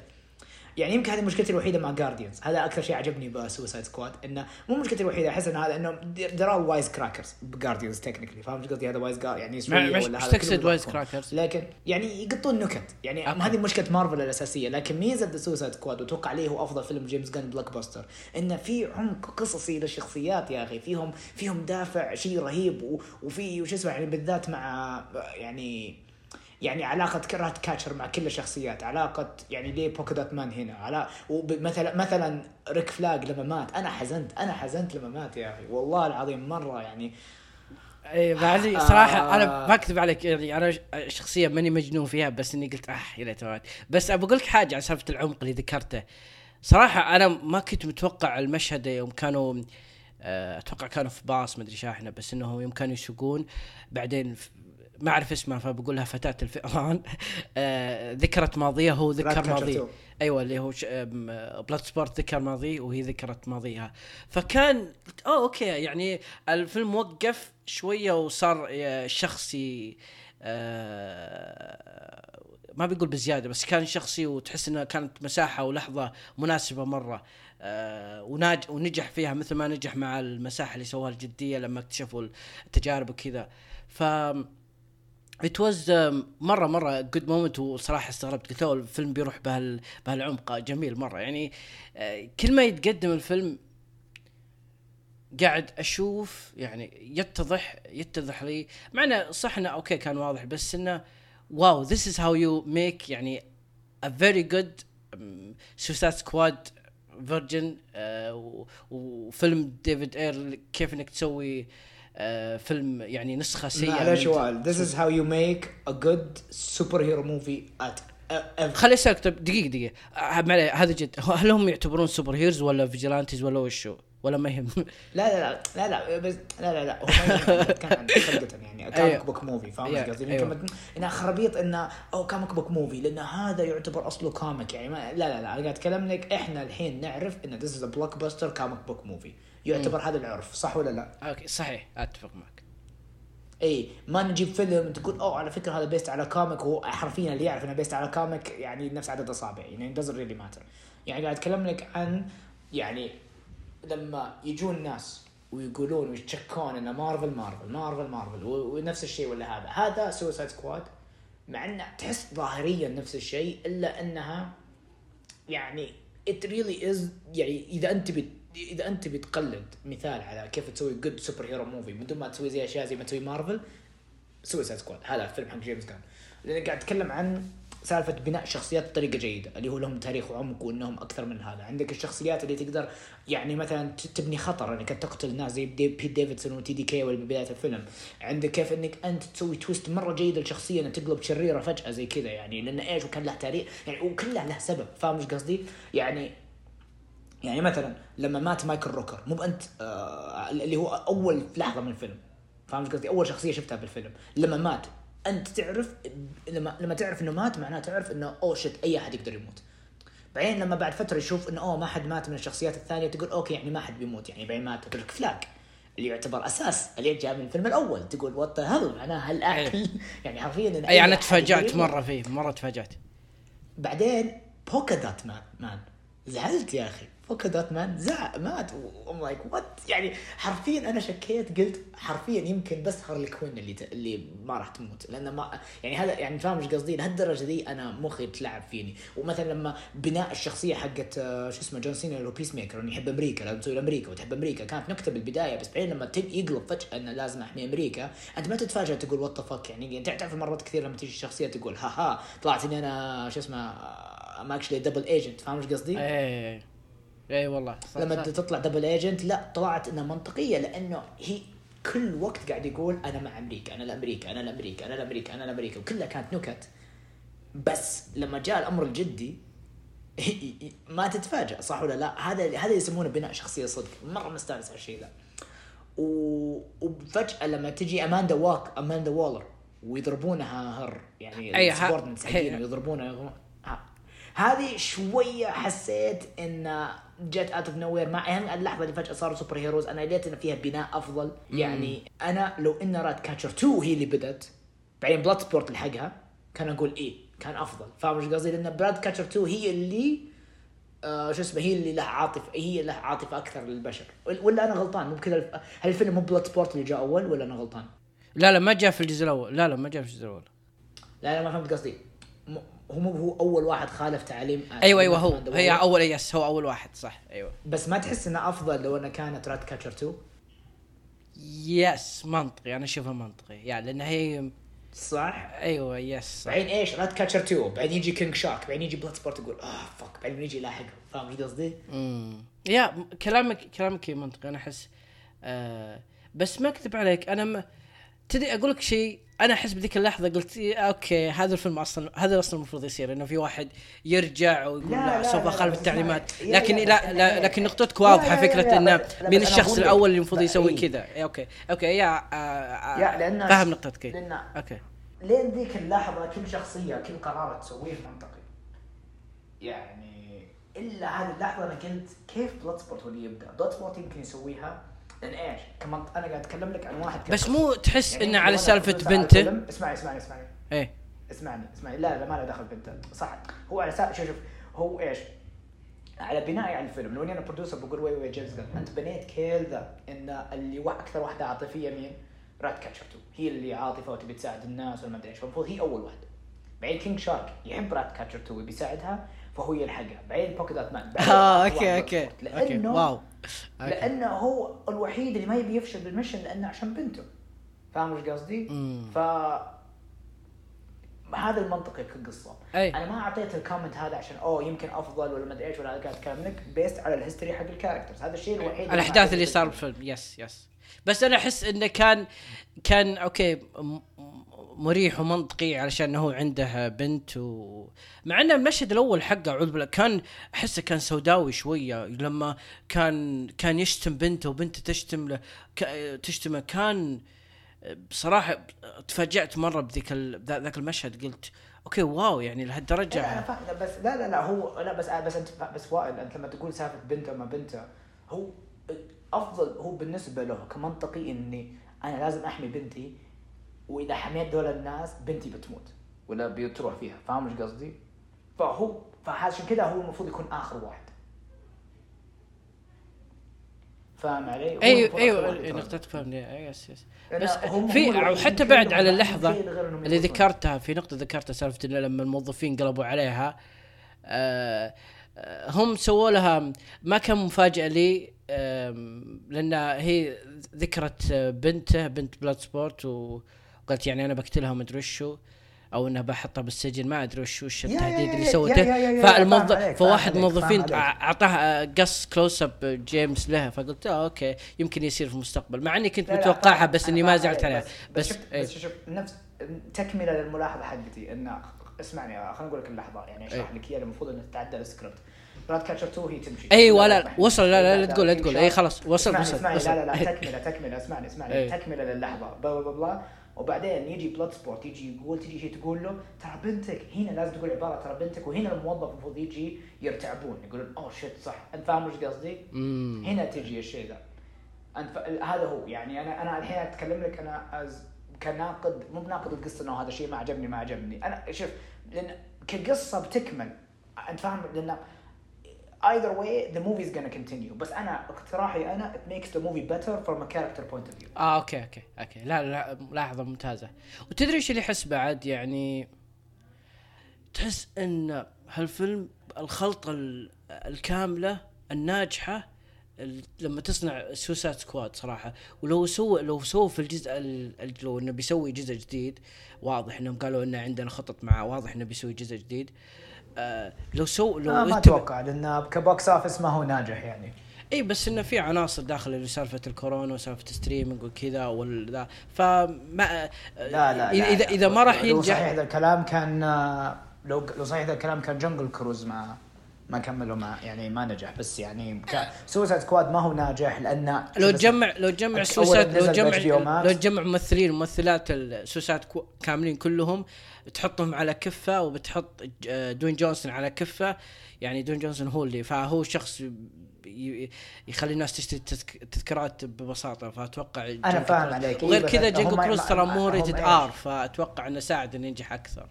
يعني يمكن هذه مشكلتي الوحيدة مع جارديانز هذا أكثر شيء عجبني بسوسايد سكواد إنه مو مشكلتي الوحيدة أحس إن هذا إنه are وايز كراكرز بجارديانز تكنيكلي فاهم إيش قصدي هذا وايز يعني مش- ولا مش تقصد يضحكون. crackers؟ لكن يعني يقطون نكت يعني أوكي. هذه مشكلة مارفل الأساسية لكن ميزة ذا سوسايد سكواد وأتوقع عليه هو أفضل فيلم جيمس جان بلاك باستر إنه في عمق قصصي للشخصيات يا أخي فيهم فيهم دافع شيء رهيب وفي وش اسمه يعني بالذات مع يعني يعني علاقة Ratcatcher مع كل الشخصيات، علاقة يعني ليه Polka-Dot Man هنا، علا مثلا مثلا Rick Flag لما مات، أنا حزنت، أنا حزنت لما مات يا أخي، والله العظيم مرة يعني. إيه بعدي آه. صراحة أنا ما اكذب عليك يعني أنا شخصيا ماني مجنون فيها بس إني قلت آه يا ليت بس ابى أقول لك حاجة على سالفة العمق اللي ذكرته. صراحة أنا ما كنت متوقع المشهد يوم كانوا آه، أتوقع كانوا في باص مدري شاحنة بس إنهم يوم كانوا يسوقون بعدين ما أعرف اسمها فبقولها فتاة الفئران. آه، ذكرت ماضيها هو ذكر ماضيه. أيوه اللي هو Bloodsport ذكر ماضيه وهي ذكرت ماضيها. فكان قلت اوه okay يعني الفيلم وقف شوية وصار آه، شخصي آه، ما بيقول بزيادة بس كان شخصي وتحس إنها كانت مساحة ولحظة مناسبة مرة آه، وناج ونجح فيها مثل ما نجح مع المساحة اللي سواها الجدية لما اكتشفوا التجارب وكذا. ف it was مرة مرة good moment وصراحة استغربت. قلت "أوه، الفيلم بيروح بهال بهالعمق. جميل مرة. يعني آه، كل ما يتقدم الفيلم قاعد أشوف يعني يتضح يتضح لي. مع إنه صح إنه okay كان واضح بس إنه wow this is how you make يعني a very good Suicide Squad version وفيلم David Ayer كيف إنك تسوي آه، فيلم يعني نسخة سيئة من- سؤال This is how you make a good superhero movie at ever. خلي اسألك طيب دقيقة دقيقة. آه، هذا جد. هل هم يعتبرون superheroes ولا vigilantes ولا وشو ولا ما يهم؟ لا لا لا لا لا بس لا لا لا هو ما كان يعني. comic book movie فاهم إيش أيوة، قصدي؟ يمكن إنها خرابيط إنه أو comic book movie لأن هذا يعتبر أصله comic يعني ما لا لا لا أنا قاعد أتكلم لك إحنا الحين نعرف إن this is blockbuster comic book movie يعتبر هذا العرف صح ولا لا؟ أوكي صحيح أتفق معك. اي ما نجيب فيلم تقول أوه على فكرة هذا based على comic وهو حرفيا اللي يعرف إنه based على comic يعني نفس عدد أصابع يعني doesn't really matter. يعني قاعد أتكلم لك عن يعني لما يجون الناس ويقولون ويتشكون إنه مارفل مارفل مارفل مارفل ونفس الشيء ولا هذا. هذا سوسايد سكواد مع إنه تحس ظاهريا نفس الشيء إلا إنها يعني it really is يعني إذا أنت إذا أنت بتقلد مثال على كيف تسوي good superhero movie من دون ما تسوي زي أشياء زي ما تسوي مارفل سوسايد سكواد هذا الفيلم حق جيمس جان لأن قاعد أتكلم عن سالفة بناء شخصيات بطريقة جيدة اللي هو لهم تاريخ وعمق وإنهم أكثر من هذا. عندك الشخصيات اللي تقدر يعني مثلا تبني خطر إنك تقتل ناس زي ذي بيت ديفيدسون وتي دي كي بدايه الفيلم. عندك كيف إنك أنت تسوي twist مرة جيد للشخصيه إنها تقلب شريرة فجأة زي كذا يعني لأن إيش؟ وكان له تاريخ يعني وكله له سبب. فاهم إيش قصدي؟ يعني يعني مثلا لما مات مايكل روكر مو بأنت آه اللي هو أول لحظة من الفيلم. فاهم إيش قصدي؟ أول شخصية شفتها بالفيلم لما مات أنت تعرف لما لما تعرف إنه مات معناه تعرف إنه oh shit أي أحد يقدر يموت. بعدين لما بعد فترة يشوف إنه oh ما حد مات من الشخصيات الثانية تقول okay يعني ما حد بيموت يعني بعدين مات. ريك فلاق. اللي يعتبر أساس اللي جاء من الفيلم الأول. تقول what hell معناها هالاكل يعني حرفيا إن أي أنا تفاجأت. مرة فيه مرة تفاجأت. بعدين بولكا دوت مان مان زعلت يا أخي. بولكا دوت مان. زع مات. I'm like what يعني حرفيا أنا شكيت قلت حرفيا يمكن بس هارلي كوين اللي ت... اللي ما راح تموت. لأن ما يعني هذا يعني فاهم إيش قصدي؟ لهالدرجة دي أنا مخي تلعب فيني. ومثلا لما بناء الشخصية حقت آه، شو اسمه جون سينا هو بيس ميكر يحب أمريكا لازم تسوي أمريكا وتحب أمريكا. كانت نكتة بالبداية بس بعدين لما يقلب فجأة إنه لازم أحمي أمريكا أنت ما تتفاجئ تقول what fuck يعني انت تعرف مرات كثير لما تيجي الشخصية تقول ها ها طلعت إني أنا شو اسمه I'm actually double agent فاهم إيش قصدي؟ اي إي والله صح لما صح. تطلع double agent لا طلعت إنها منطقية لأنه هي كل وقت قاعد يقول أنا مع أمريكا أنا لأمريكا أنا لأمريكا أنا لأمريكا أنا لأمريكا وكلها كانت نكت بس لما جاء الأمر الجدي ما تتفاجأ صح ولا لا هذا هذا يسمونه بناء شخصية صدق مرة مستانس على الشيء ذا. وفجأة لما تجي أماندا وا- أماندا وولر ويضربونها هر يعني أي، ها- ال subordinates حقينها هي- يضربونها يضربونها. ها. هذه شوية حسيت إن جت out of nowhere مع يعني اللحظة اللي فجأة صاروا superheroes أنا ليت إن فيها بناء أفضل. يعني أنا لو إن رات كاتشر 2 هي اللي بدت بعدين بلود سبورت لحقها. كان أقول إيه؟ كان أفضل. فاهم إيش قصدي؟ لأن رات كاتشر 2 هي اللي آه شو اسمه هي اللي لها عاطفه هي لها عاطفة أكثر للبشر. ولا أنا غلطان؟ الف- هل الفيلم مو بلود سبورت اللي جاء أول ولا أنا غلطان؟ لا لا ما جاء في الجزء الأول. لا لا ما جاء في الجزء الأول. لا لا ما فهمت قصدي. هو مو هو أول واحد خالف تعاليم أيوه أيوه هو. هي أول yes هو أول واحد صح. أيوه. بس ما تحس إنه أفضل لو انها كانت راد كاتشر 2 يس منطقي أنا أشوفها منطقي. يعني لأن هي صح؟ أيوه yes. بعدين إيش؟ رات كاتشر 2 بعدين يجي كينج شارك بعدين يجي بلود سبورت يقول آه fuck بعدين يجي يلاحقه فاهم إيش قصدي؟ امم يا كلامك كلامك منطقي. أنا أحس آه بس ما أكذب عليك أنا ما تدري أقول لك شيء أنا احس بذيك اللحظه قلت إيه، أوكي هذا الفيلم أصلا هذا أصلا المفروض يصير انه في واحد يرجع ويقول لا، لا, لا، سوف لا، اخالف التعليمات لكن لا, أنا- لا لكن نقطتك لا، واضحه لا، لا، فكره لا، انه لا، من الشخص. الأول اللي المفروض لا، يسوي إيه. كذا إيه، أوكي أوكي يا آه آه يا لأن فاهم نقطتك إيه. لأن أوكي لين ذيك اللحظه كل شخصيه كل قرار تسويه منطقي يعني الا هذه اللحظه أنا قلت كيف بلود سبورت هو اللي يبدا بلود سبورت يمكن يسويها لأن إيش؟ كمان أنا قاعد أتكلم لك عن واحد بس مو تحس يعني إنه على سالفة بنته؟ الفيلم- اسمعني اسمعني اسمعني إيه. اسمعني اسمعني. لا لا ما له دخل بنته. صح. هو على سالفه شوف شوف. هو إيش؟ على بنائي على الفيلم لو إني أنا producer بقول وي وي جيمس جان أنت بنيت كل ذا إن اللي أكثر واحدة عاطفية مين؟ رات كاتشر 2 هي اللي عاطفة وتبي تساعد الناس ولا ما أدري إيش. فالمفروض هي أول واحدة. بعدين كينج شارك يحب رات كاتشر 2 ويبي يساعدها. فهو يلحقها. بعدين بولكا دوت مان بعدين آه okay okay. لأنه wow. okay. لأنه هو الوحيد اللي ما يبي يفشل بال mission لأنه عشان بنته. فاهم إيش قصدي؟ ف هذا المنطقي في القصة أي. أنا ما أعطيت ال comment هذا عشان oh يمكن أفضل ولا ما أدري إيش ولا قاعد اتكلم لك based على ال history حق ال characters هذا الشيء الوحيد الأحداث أعطيته اللي صار الفيلم. بالفيلم yes yes بس أنا أحس إنه كان كان okay مريح ومنطقي علشان هو عنده بنت و مع ان المشهد الأول حقه اعوذ بالله كان أحسه كان سوداوي شوية لما كان كان يشتم بنته وبنته تشتم له ك- تشتمه كان بصراحة تفاجأت مرة بذيك ال- ذاك المشهد قلت okay wow يعني لا أنا لهالدرجه فاهم بس لا لا لا هو لا بس بس انت بس وائل أنت لما تقول سالفة بنته ما بنته هو أفضل هو بالنسبة له كمنطقي إني أنا لازم أحمي بنتي وإذا حميت دول الناس بنتي بتموت ولا بتروح فيها فاهم إيش قصدي؟ فهو فعشان كذا هو المفروض يكون آخر واحد فاهم علي؟ أيوه أيوه. نقطتك فهمني يس يس بس في في بعد على اللحظه اللي. ذكرتها في نقطة ذكرتها سالفة إنه لما الموظفين قلبوا عليها آه آه، هم سووا لها ما كان مفاجأة لي لأن هي ذكرت بنته بنت بلاد سبورت وقالت يعني أنا بقتلها وما أدري وشو أو إنها بحطها بالسجن ما أدري وش وش التهديد اللي سوته فالموظف فواحد عليك. أعطاها قص كلوز اب جيمس لها فقلت آه أوكي يمكن يصير في المستقبل مع إني كنت متوقعها بس إني ما زعلت عليها بس بس شوف إيه. بس شوف نفس تكملة للملاحظة حقتي انه اسمعني خليني أقول لك اللحظة يعني أشرح إيه. لك إياها المفروض انها تتعدى ال script Ratcatcher 2 هي تمشي أيوه لا لا، لا وصل لا لا لا تقول لا تقول. اي خلاص وصل وصل اسمعني وصل. لا لا لا تكملة تكملة اسمعني اسمعني إيه. تكملة للحظة بلا بلا بلا وبعدين يجي Bloodsport يجي يقول تجي هي تقول له ترى بنتك هنا لازم تقول عبارة ترى بنتك وهنا الموظف المفروض يجي يرتعبون. يقولون oh shit صح. أنت فاهم إيش قصدي؟ هنا تجي الشيء ذا. أنت ف... هذا هو. يعني أنا أنا الحين أتكلم لك أنا as كناقد مو بناقد القصة إنه هذا الشيء ما عجبني ما عجبني. أنا شوف لأن كقصة بتكمل. أنت فاهم؟ لأن either way the movie is gonna continue. بس أنا اقتراحي أنا it makes the movie better from a character point of view. آه okay okay okay. لا لا ملاحظه ممتازة. وتدري إيش اللي احس بعد؟ يعني تحس إن هالفيلم الخلطة ال- الكاملة الناجحة ال- لما تصنع Suicide Squad صراحة. ولو سوى لو سووا في الجزء ال- ال- لو إنه بيسوي جزء جديد واضح إنهم قالوا إنه عندنا خطط معه واضح إنه بيسوي جزء جديد. آه لو سو لو آه ما أتوقع لأن ك box office ما هو ناجح يعني اي بس إنه في عناصر داخل اللي سالفة الكورونا وسالفة ال streaming وكذا والذا فما لا لا اذا لا اذا, لا. إذا ما راح لو صحيح ينجح ذا الكلام كان آه، لو لو صحيح ذا الكلام كان Jungle Cruise ما ما كملوا ما يعني ما نجح بس يعني Suicide Squad ما هو ناجح لأن لو تجمع لو تجمع Suicide لو تجمع. لو تجمع ممثلين وممثلات ال Suicide كو- كاملين كلهم تحطهم على كفة وبتحط ج- دوين جونسون على كفة يعني دوين جونسون هو اللي فهو شخص يخلي الناس تشتري التذك- التذكارات ببساطة فأتوقع أنا فاهم عليك. إيه وغير بس كذا Jungle Cruise ترى مو rated؟ R فأتوقع إنه ساعد إنه ينجح أكثر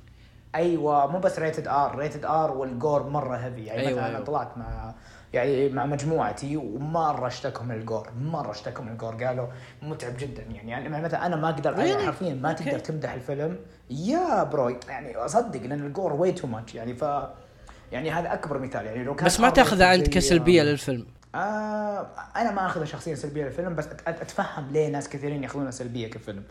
أيوه مو بس rated R rated R وال gore مرة heavy يعني أيوة، مثلا أنا أيوة. طلعت مع يعني مع مجموعتي ومرة اشتكوا من ال gore مرة اشتكوا من ال gore قالوا متعب جدا يعني, يعني مثلا أنا ما أقدر يعني? حرفيا ما تقدر. تمدح الفيلم. يا bro يعني أصدق لأن ال gore way too much يعني ف يعني هذا أكبر مثال. يعني لو كان بس ما rated انت كسلبيه للفيلم. آه أنا ما اخذها شخصيا سلبية للفيلم بس أتفهم ليه ناس كثيرين ياخذونها سلبية كفيلم.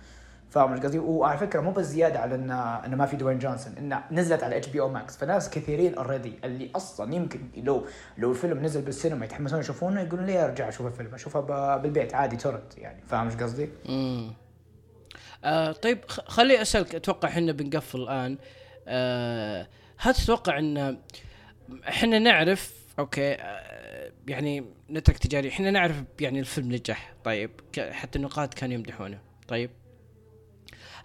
فاهم قصدي؟ وعلى فكرة مو بس زيادة على انه إنه ما في دوين جونسون إنه نزلت على HBO Max فناس كثيرين already اللي أصلا يمكن لو لو الفيلم نزل بالسينما يتحمسون يشوفونه يقولون ليه ارجع أشوف الفيلم أشوفه بالبيت عادي torrent يعني. فاهم إيش قصدي؟ امم آه طيب خلي أسألك أتوقع إحنا بنقفل الآن. آه هل تتوقع ان إحنا نعرف okay آه يعني نترك تجاري إحنا نعرف يعني الفيلم نجح؟ طيب حتى النقاد كانوا يمدحونه. طيب.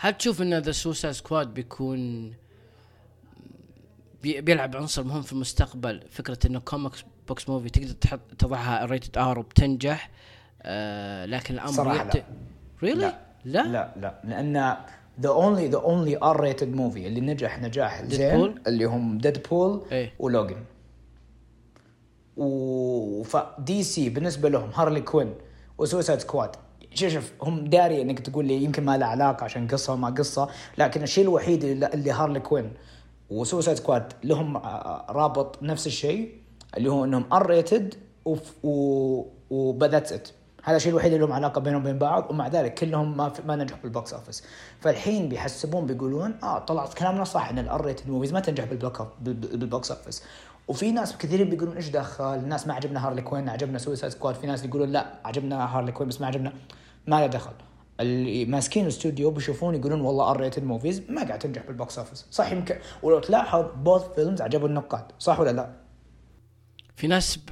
هل تشوف إن The Suicide Squad بيكون بي- بيلعب عنصر مهم في المستقبل فكرة إنه comics book movie تقدر تحط تضعها ريتد ار وبتنجح آه لكن الأمر صراحة لا. really لا. لا لا لا لأن the only the only R rated movie اللي نجح نجاح زين؟ اللي هم Deadpool إيه. و Logan وف DC بالنسبة لهم Harley Quinn و Suicide Squad شوف شوف هم داري إنك تقول لي يمكن ما له علاقة عشان قصة وما قصة لكن الشيء الوحيد اللي, Harley Quinn و Suicide Squad. لهم آه، رابط نفس الشيء اللي هو إنهم R rated و but that's it هذا الشيء الوحيد اللي لهم علاقة بينهم وبين بعض ومع ذلك كلهم ما ما نجحوا بال box office فالحين بيحسبون بيقولون آه طلعت كلامنا صح إن ال R rated movies ما تنجح بال box office وفي ناس كثيرين بيقولون إيش دخل؟ الناس ما عجبنا Harley Quinn عجبنا Suicide Squad. في ناس يقولون لا عجبنا Harley Quinn بس ما عجبنا. ما له دخل. اللي ماسكين الاستوديو بيشوفون يقولون والله R rated movies ما قاعد تنجح بال box office صح يمكن. ولو تلاحظ both films عجبوا النقاد. صح ولا لا؟ في ناس ب...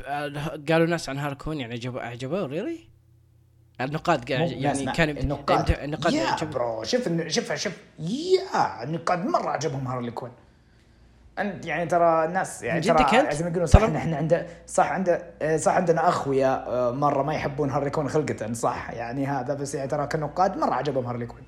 قالوا ناس عن Harley Quinn يعني عجبوا عجبوه. really النقاد يعني كان النقاد. النقاد يا bro شوف شوف شوف. يا النقاد مرة عجبهم Harley Quinn. انت يعني ترى الناس يعني ترى؟ زي ما يقولون صح إن إحنا عنده صح عنده صح عندنا اخويا آه، مرة ما يحبون Harley Quinn خلقة صح يعني هذا بس يعني ترى كنقاد مرة عجبهم Harley Quinn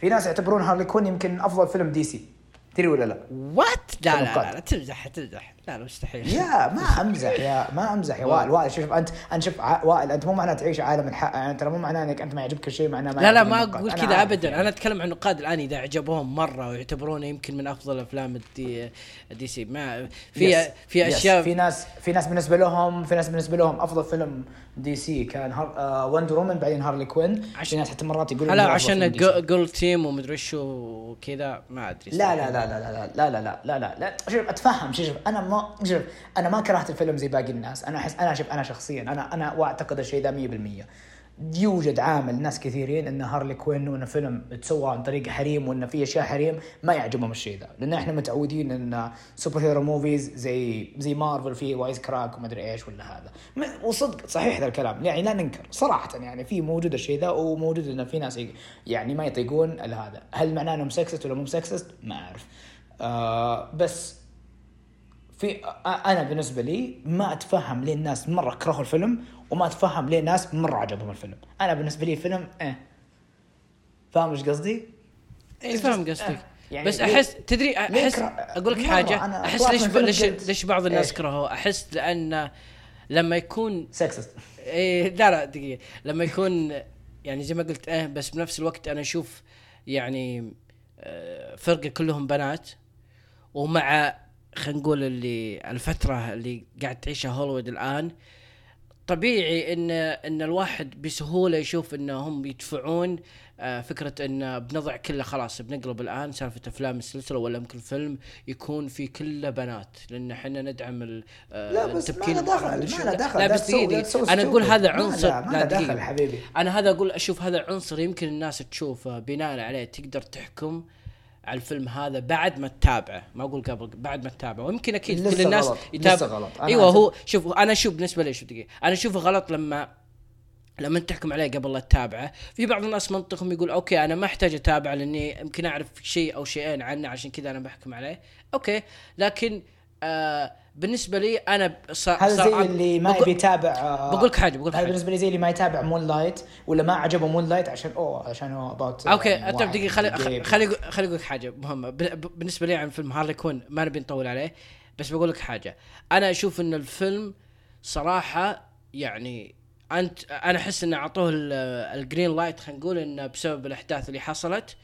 في ناس يعتبرون هارلي كوين يمكن أفضل فيلم DC تدري ولا لا؟ what لا لا, لا. لا تمزح تمزح لا لا مستحيل يا ما امزح يا ما امزح يا وائل وائل شوف انت انت شوف وائل انت مو معناه تعيش عالم الحق يعني ترى مو معناه انك انت ما يعجبك الشيء معناه ما لا لا ما. أقول كذا ابدا يعني. أنا اتكلم عن النقاد الان اذا عجبوهم مره ويعتبرونه يمكن من افضل افلام ال D, DC ما في. في. اشياء في ناس في ناس بالنسبة لهم في ناس بالنسبة لهم افضل فيلم DC كان هار... آه Wonder Woman بعدين Harley Quinn في ناس حتى مرات يقولون لا عشان. girl team ومدري شو وكذا ما ادري لا لا لا لا لا لا لا لا لا لا لا شوف اتفهم شوف أنا ما شوف أنا ما كرهت الفيلم زي باقي الناس. أنا احس أنا شوف أنا شخصيا أنا أنا واعتقد الشيء ذا 100% يوجد عامل ناس كثيرين إن Harley Quinn وانه فيلم تسوى عن طريق حريم وانه في أشياء حريم ما يعجبهم الشيء ذا. لأن إحنا متعودين إن superhero movies زي زي مارفل في wisecrack ومدري إيش ولا هذا. وصدق صحيح ذا الكلام. يعني لا ننكر صراحة يعني في موجود الشيء ذا وموجود انه في ناس يعني ما يطيقون هذا. هل معناه إنهم sexist ولا مو sexist ما أعرف. آه بس في أنا بالنسبة لي ما أتفهم ليه الناس مرة كرهوا الفيلم وما أتفهم ليه الناس مرة عجبهم الفيلم. أنا بالنسبة لي فيلم إيه. فاهم إيش قصدي؟ اي فاهم قصدك. آه، يعني بس أحس تدري أحس أقول لك حاجة أنا أحس ليش ب... ليش ليش بعض الناس إيش؟ كرهوه؟ أحس لأن لما يكون سكسست إيه لا لا دقيقة. لما يكون يعني زي ما قلت آه بس بنفس الوقت أنا أشوف يعني آه، فرقة كلهم بنات ومع خلينا نقول اللي الفترة اللي قاعد تعيشها هوليوود الآن طبيعي ان إن الواحد بسهولة يشوف انهم يدفعون آه، فكرة إن بنضع كله خلاص بنقلب الآن سالفة أفلام السلسلة ولا يمكن فيلم يكون في كله بنات لأن إحنا ندعم آه، لا بس ما له دخل ما. دخل لا بس دقيقة. أنا أقول. هذا عنصر ما لا. دخل حبيبي أنا هذا أقول أشوف هذا عنصر يمكن الناس تشوفه بناء عليه تقدر تحكم على الفيلم هذا بعد ما تتابعه ما أقول قبل بعد ما تتابعه ويمكن أكيد كل الناس. يتابع غلط. أيوه هو شوف أنا أشوف بالنسبة لي شوف دقيقة أنا أشوفه غلط لما لما تحكم عليه قبل لا تتابعه في بعض الناس منطقهم يقول okay أنا ما أحتاج اتابع لأني يمكن أعرف شيء أو شيئين عنه عشان كذا أنا بحكم عليه okay لكن آه بالنسبة لي أنا ص... هذا زي اللي ما يبي يتابع آه، بقول لك حاجة بقول لك هذا بالنسبة لي زي اللي ما يتابع مون لايت ولا ما عجبه مون لايت عشان أوه عشان هو about okay انت دقيقة خلي خلي خلي أقول لك حاجة مهمة. بالنسبة لي عن فيلم هارلي كوين ما نبي نطول عليه بس بقول لك حاجة. أنا أشوف إن الفيلم صراحة يعني انت أنا أحس إنه أعطوه ال- ال green light خلينا نقول إنه بسبب الأحداث اللي حصلت. ب-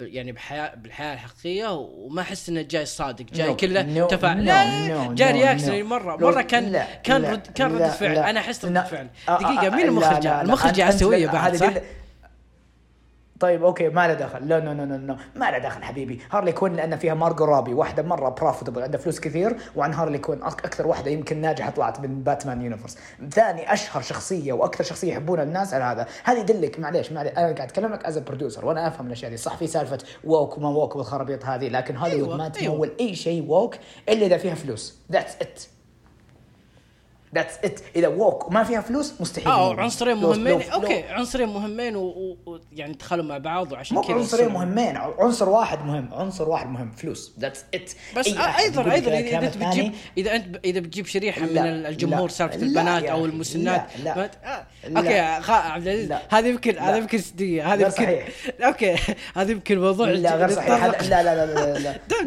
يعني بحياه بالحياة الحقيقية وما أحس إنه جاي صادق جاي No, كله no, تفاعل no, لا no, جاي no, reaction no. مرة No, مرة كان لا، كان لا، رد كان رده فعل لا. أنا أحس. رده فعل آه، دقيقة آه، مين المخرج. المخرج أنت- بعد صح؟ طيب okay ما له دخل. لا no no no no ما له دخل حبيبي. هارلي كوين لأن فيها مارجو رابي واحدة مرة profitable عندها فلوس كثير وعن هارلي كوين أكثر واحدة يمكن ناجحة طلعت من باتمان universe ثاني أشهر شخصية وأكثر شخصية يحبونها الناس على هذا. هذه يدلك معليش معليش أنا قاعد اتكلم لك as producer وأنا أفهم الأشياء دي صح في سالفة woke وما woke والخرابيط هذه لكن هوليوود أيوة، ما أيوة. تمول أي شيء woke إلا إذا فيها فلوس. that's it ذاتس ات إذا ووك وما فيها فلوس مستحيل آه. عنصرين مهمين لو- أوكي لو- عنصرين مهمين ويعني و... يعني دخلوا مع بعض وعشان مو كذا عنصرين مهمين عنصر واحد مهم عنصر واحد مهم فلوس ذاتس ات بس أيضا أيضا إذا أنت بتجيب إذا أنت إذا بتجيب شريحة من الجمهور سالفة البنات أو المسنات لا، لا، آه. لا. أوكي. عبد العزيز. هذا يمكن لا. يمكن دقيقه غير يمكن. أوكي هذا يمكن موضوع لا غير صحيح لا لا لا لا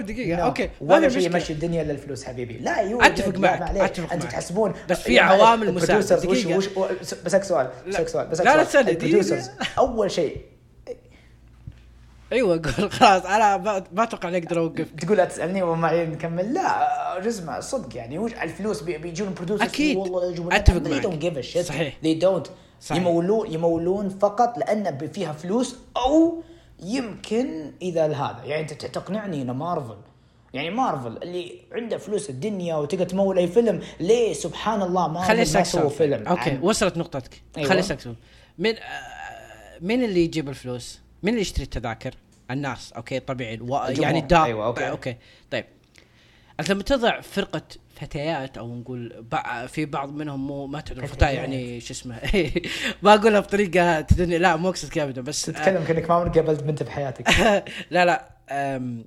دقيقة. No. okay. ما ولا شيء. يمشي الدنيا الا الفلوس حبيبي لا لا، معك، أتفق أنتم. تحسبون بس في معليش، عوامل. ال producers وش. وش بسألك سؤال بسألك سؤال بسألك لا، لا، أول شيء أيوه قول خلاص أنا ما أتوقع نقدر اوقف تقول لا تسألني وما نكمل لا اسمع صدق يعني وش الفلوس بي- بيجون ال producers أكيد. والله they معك. a shit صحيح. they don't صحيح. يمولون يمولون فقط لأن فيها فلوس أو يمكن إذا هذا يعني أنت تقنعني إن مارفل يعني مارفل اللي عنده فلوس الدنيا وتقدر تمول أي فيلم ليه سبحان الله خليني ما سووا سؤال. فيلم؟ أوكي عن- وصلت نقطتك. أيوة. خليني سؤال. مين آه، مين اللي يجيب الفلوس؟ مين اللي يشتري التذاكر؟ الناس. أوكي طبيعي. و... يعني الدار أيوة، أوكي. أوكي. طيب. أنت لما تضع فرقة فتيات أو نقول بع... في بعض منهم مو ما تعرف فتاة. يعني شو اسمه؟ ما أقولها بطريقة تدني. لا مو أقصد كذا بس تتكلم كأنك ما عمرك قابلت بنت بحياتك. لا لا. أم...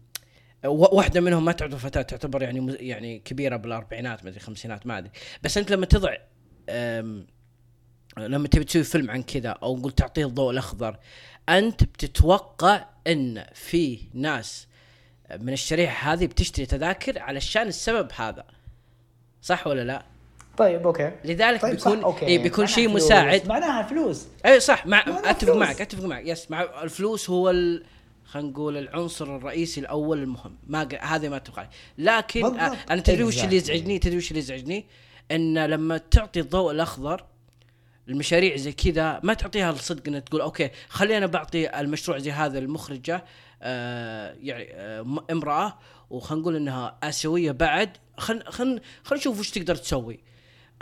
واحدة منهم ما تعتبر فتاة تعتبر يعني. يعني كبيرة بالأربعينات ما أدري خمسينات ما أدري بس أنت لما تضع. لما تبي تسوي فيلم عن كذا أو نقول تعطيه الضوء الأخضر أنت بتتوقع إن في ناس من الشريحة هذه بتشتري تذاكر علشان السبب هذا صح ولا لا؟ طيب okay لذلك طيب بيكون صح، okay. إيه بيكون شيء. مساعد معناها فلوس اي صح مع أتفق فلوس. معك أتفق معك yes مع الفلوس هو ال... خلينا نقول العنصر الرئيسي الأول المهم. ما ق... هذا ما اتفق عليه لكن بالضبط. أنا تدري وش اللي. يزعجني؟ تدري وش اللي يزعجني؟ إن لما تعطي الضوء الأخضر المشاريع زي كذا ما تعطيها الصدق إنها تقول okay خلينا بعطي المشروع زي هذا المخرجة آه يعني آه امرأة وخلينا نقول إنها آسيوية بعد. خل خل خل نشوف وش تقدر تسوي.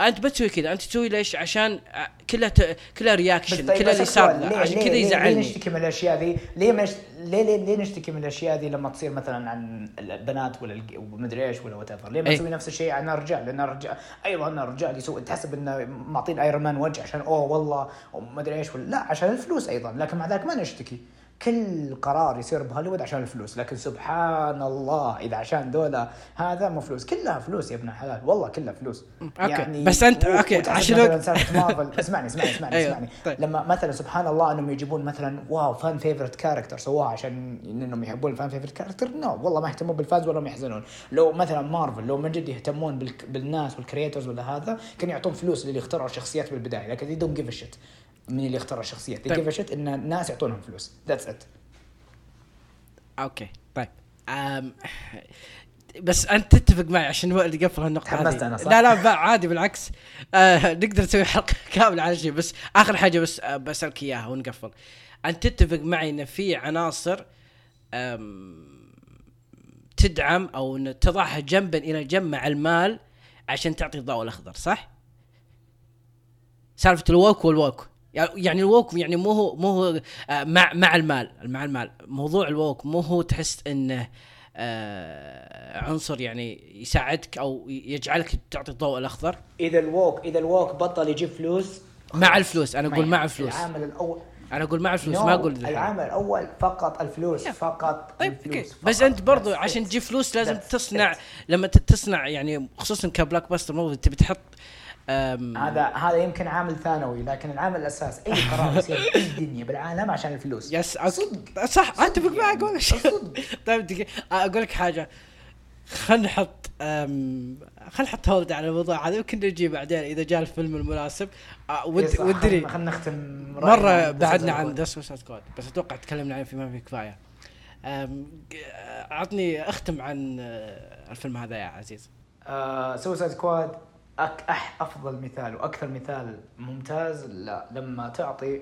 أنت بتسوي كذا أنت تسوي ليش عشان آه، كلها ت... كلها reaction طيب كلها اللي صار عشان كذا ليه- ليه يزعلني نشتكي من الأشياء ذي؟ ليه مش ليه ليه, ليه نشتكي من الأشياء ذي لما تصير مثلا عن البنات ولا ومدري إيش ولا what ليه ما. نسوي نفس الشيء عن الرجال؟ لأن الرجال أيوه أن الرجال يسوي تحسب إنه معطين ايرون مان وجه عشان أوه والله ومدري إيش ولا لا عشان الفلوس أيضا لكن مع ذلك ما نشتكي كل قرار يصير بهوليوود عشان الفلوس. لكن سبحان الله إذا عشان دولة هذا مو فلوس. كلها فلوس يا ابن الحلال. والله كلها فلوس. okay. بس أنت- و- okay، وتحسب عشان- مارفل. اسمعني اسمعني اسمعني أيوه، اسمعني. طيب. لما مثلا سبحان الله إنهم يجيبون مثلا wow fan favorite character سووها عشان إنهم يحبون ال fan favorite character no والله ما يهتمون بال fans ولا هم يحزنون. لو مثلا مارفل لو من جد يهتمون بالك بالناس وال creators ولا هذا كانوا يعطون فلوس للي يخترعوا الشخصيات بالبداية. لكن they don't give a shit. من اللي الشخصيات they طيب. give a shit إن الناس يعطونهم فلوس that's it أوكي طيب أم... بس أنت تتفق معي عشان هو اللي قفل النقطه تحمست هذه أنا، صح؟ لا لا عادي بالعكس آه نقدر نسوي حلقة كاملة على شيء بس آخر حاجة بس آه بسألك إياها ونقفل أنت تتفق معي إن في عناصر. تدعم أو تضعها جنبا إلى جنب مع المال عشان تعطي الضوء الأخضر صح؟ سالفة ال woke وال woke يعني ال woke يعني مو هو مو هو آه، مع مع المال مع المال موضوع ال woke مو هو تحس إنه آه، عنصر يعني يساعدك أو يجعلك تعطي الضوء الأخضر إذا ال woke إذا ال woke بطل يجيب فلوس مع. الفلوس أنا أقول مع يعني. الفلوس العامل الأول أنا أقول مع الفلوس No، ما أقول ذا الحين. العامل الأول فقط الفلوس Yeah. فقط طيب الفلوس okay فقط. بس أنت برضو That's عشان. تجيب فلوس لازم That's تصنع it. لما تصنع يعني خصوصا ك blockbuster movie تبي تحط هذا هذا يمكن عامل ثانوي لكن العامل الأساس أي قرار يصير في أي دنيا بالعالم عشان الفلوس. yes. صدق. صح أتفق يعني. معك ولا شيء. طيب أقول لك حاجة. خلينا نحط أم، خلينا نحط hold على الموضوع هذا يمكن نجي بعدين إذا جاء الفيلم المناسب. أه، ود ودري. خلنا نختم عن بعدنا عن. ذا سوسايد سكواد بس أتوقع تكلمنا عنه فيما فيه أم، ق- أعطني أختم عن أه، الفيلم هذا يا عزيز. سوسايد سكواد أك أح أفضل مثال وأكثر مثال ممتاز ل- لما تعطي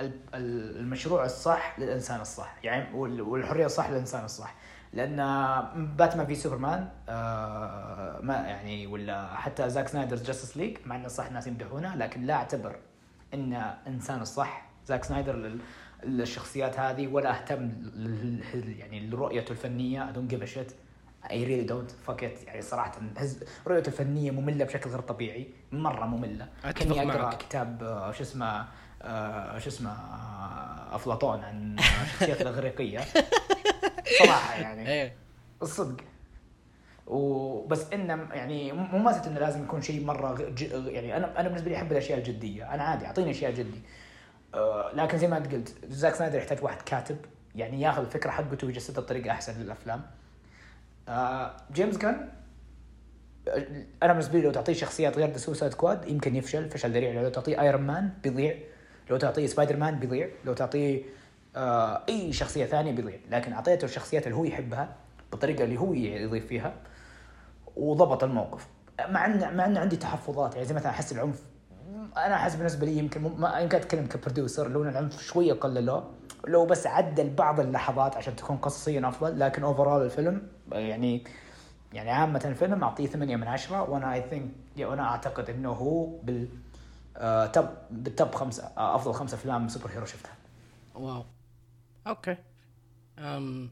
ال- ال- المشروع الصح للإنسان الصح. يعني وال- والحرية الصح للإنسان الصح. لأن باتمان في سوبرمان آه ما يعني ولا حتى زاك سنايدرز جاستس ليج مع إنه صح الناس يمدحونه لكن لا أعتبر إن إنسان الصح. زاك سنايدر لل- للشخصيات هذه ولا أهتم يعني لرؤيته الفنية I don't give a shit. Really don't fuck it. يعني صراحة هز- رؤيته الفنية مملة بشكل غير طبيعي مرة مملة. أتفق كأني أقرأ معك. كتاب آه، شو اسمه آه، شو اسمه آه، أفلاطون عن الشخصيات الإغريقية. صراحة يعني. الصدق وبس إنه يعني مو معناته إنه لازم يكون شيء مرة ج... يعني أنا أنا بالنسبة لي أحب الأشياء الجدية. أنا عادي أعطيني أشياء جدي. آه لكن زي ما أنت قلت زاك سنايدر يحتاج واحد كاتب يعني ياخذ الفكرة حقته ويجسدها بطريقة أحسن للأفلام. آه جيمس قن آه، أنا بالنسبة لي لو تعطيه شخصيات غير The Suicide Squad يمكن يفشل فشل ذريع. لو تعطيه Iron Man بيضيع. لو تعطيه سبايدر مان بيضيع. لو تعطيه آه أي شخصية ثانية بيضيع. لكن أعطيته الشخصيات اللي هو يحبها بالطريقة اللي هو يضيف فيها وضبط الموقف. مع إن مع إن عندي تحفظات. يعني زي مثلا أحس العنف. أنا أحس بالنسبة لي يمكن ما يمكن أتكلم ك producer لو العنف شوية قللوه لو بس عدل بعض اللحظات عشان تكون قصصيا أفضل. لكن overall الفيلم يعني يعني عامة الفيلم أعطيه ثمانية من عشرة وأنا I think وأنا أعتقد إنه هو بال آه top بال top خمسة آه أفضل خمسة أفلام superhero شفتها. wow. okay. أم...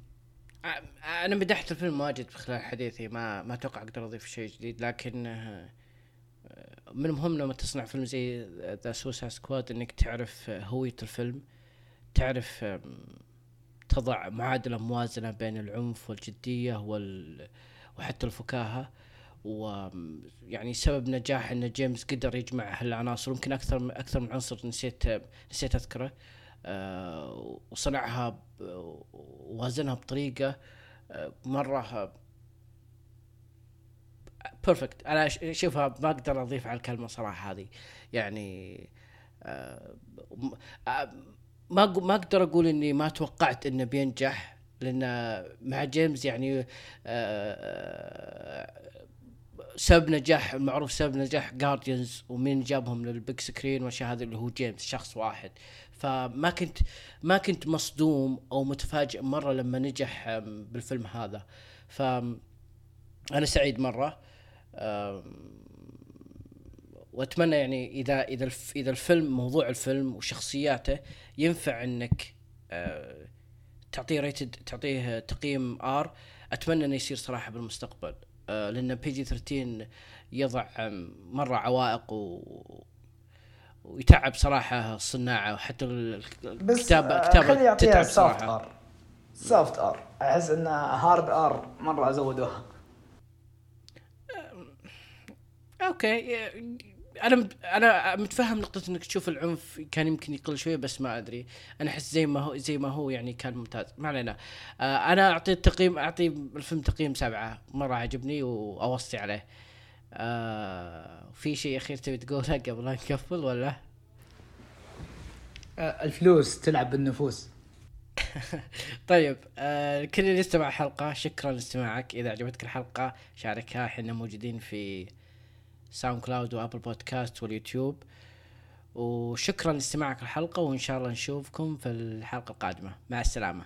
أ- أنا مدحت الفيلم واجد خلال حديثي ما ما أتوقع أقدر أضيف شيء جديد لكن آه، من المهم لما تصنع فيلم زي The Suicide Squad إنك تعرف هوية الفيلم تعرف تضع معادلة موازنة بين العنف والجدية وال وحتى الفكاهة. ويعني سبب نجاح إن جيمس قدر يجمع هالعناصر يمكن أكثر من أكثر من عنصر نسيت نسيت أذكره. آه، وصنعها ووازنها بطريقة آه، مرة perfect أنا اشوفها ما أقدر أضيف على الكلمة صراحة هذه. يعني آه، ما ما أقدر أقول إني ما توقعت إنه بينجح لأن مع جيمس يعني آه، سبب نجاح المعروف سبب نجاح Guardians ومين جابهم لل big screen والاشياء هذه اللي هو جيمس شخص واحد. فما كنت ما كنت مصدوم أو متفاجئ مرة لما نجح بالفيلم هذا. ف أنا سعيد مرة. وأتمنى يعني إذا إذا الف إذا الفيلم موضوع الفيلم وشخصياته ينفع إنك آه، تعطيه rated تعطيه تقييم R أتمنى إنه يصير صراحة بالمستقبل. آه، لأن PG 13 يضع مرة عوائق و ويتعب صراحة الصناعة وحتى ال- الكتابة آه، الكتابة تتعب soft صراحة. R soft R أحس إن hard R مرة زودوها okay أنا أنا متفهم نقطة إنك تشوف العنف كان يمكن يقل شوية بس ما أدري. أنا أحس زي ما هو زي ما هو يعني كان ممتاز. ما علينا. آه أنا أعطي التقييم أعطي الفيلم تقييم سبعة. مرة عجبني وأوصي عليه. آه في شيء أخير تبي تقوله قبل لا نقفل ولا؟ آه، الفلوس تلعب بالنفوس. طيب آه كل اللي استمع الحلقة شكرا لاستماعك. إذا عجبتك الحلقة شاركها. إحنا موجودين في SoundCloud و Apple Podcast واليوتيوب. وشكرا لاستماعك الحلقة وإن شاء الله نشوفكم في الحلقة القادمة. مع السلامة.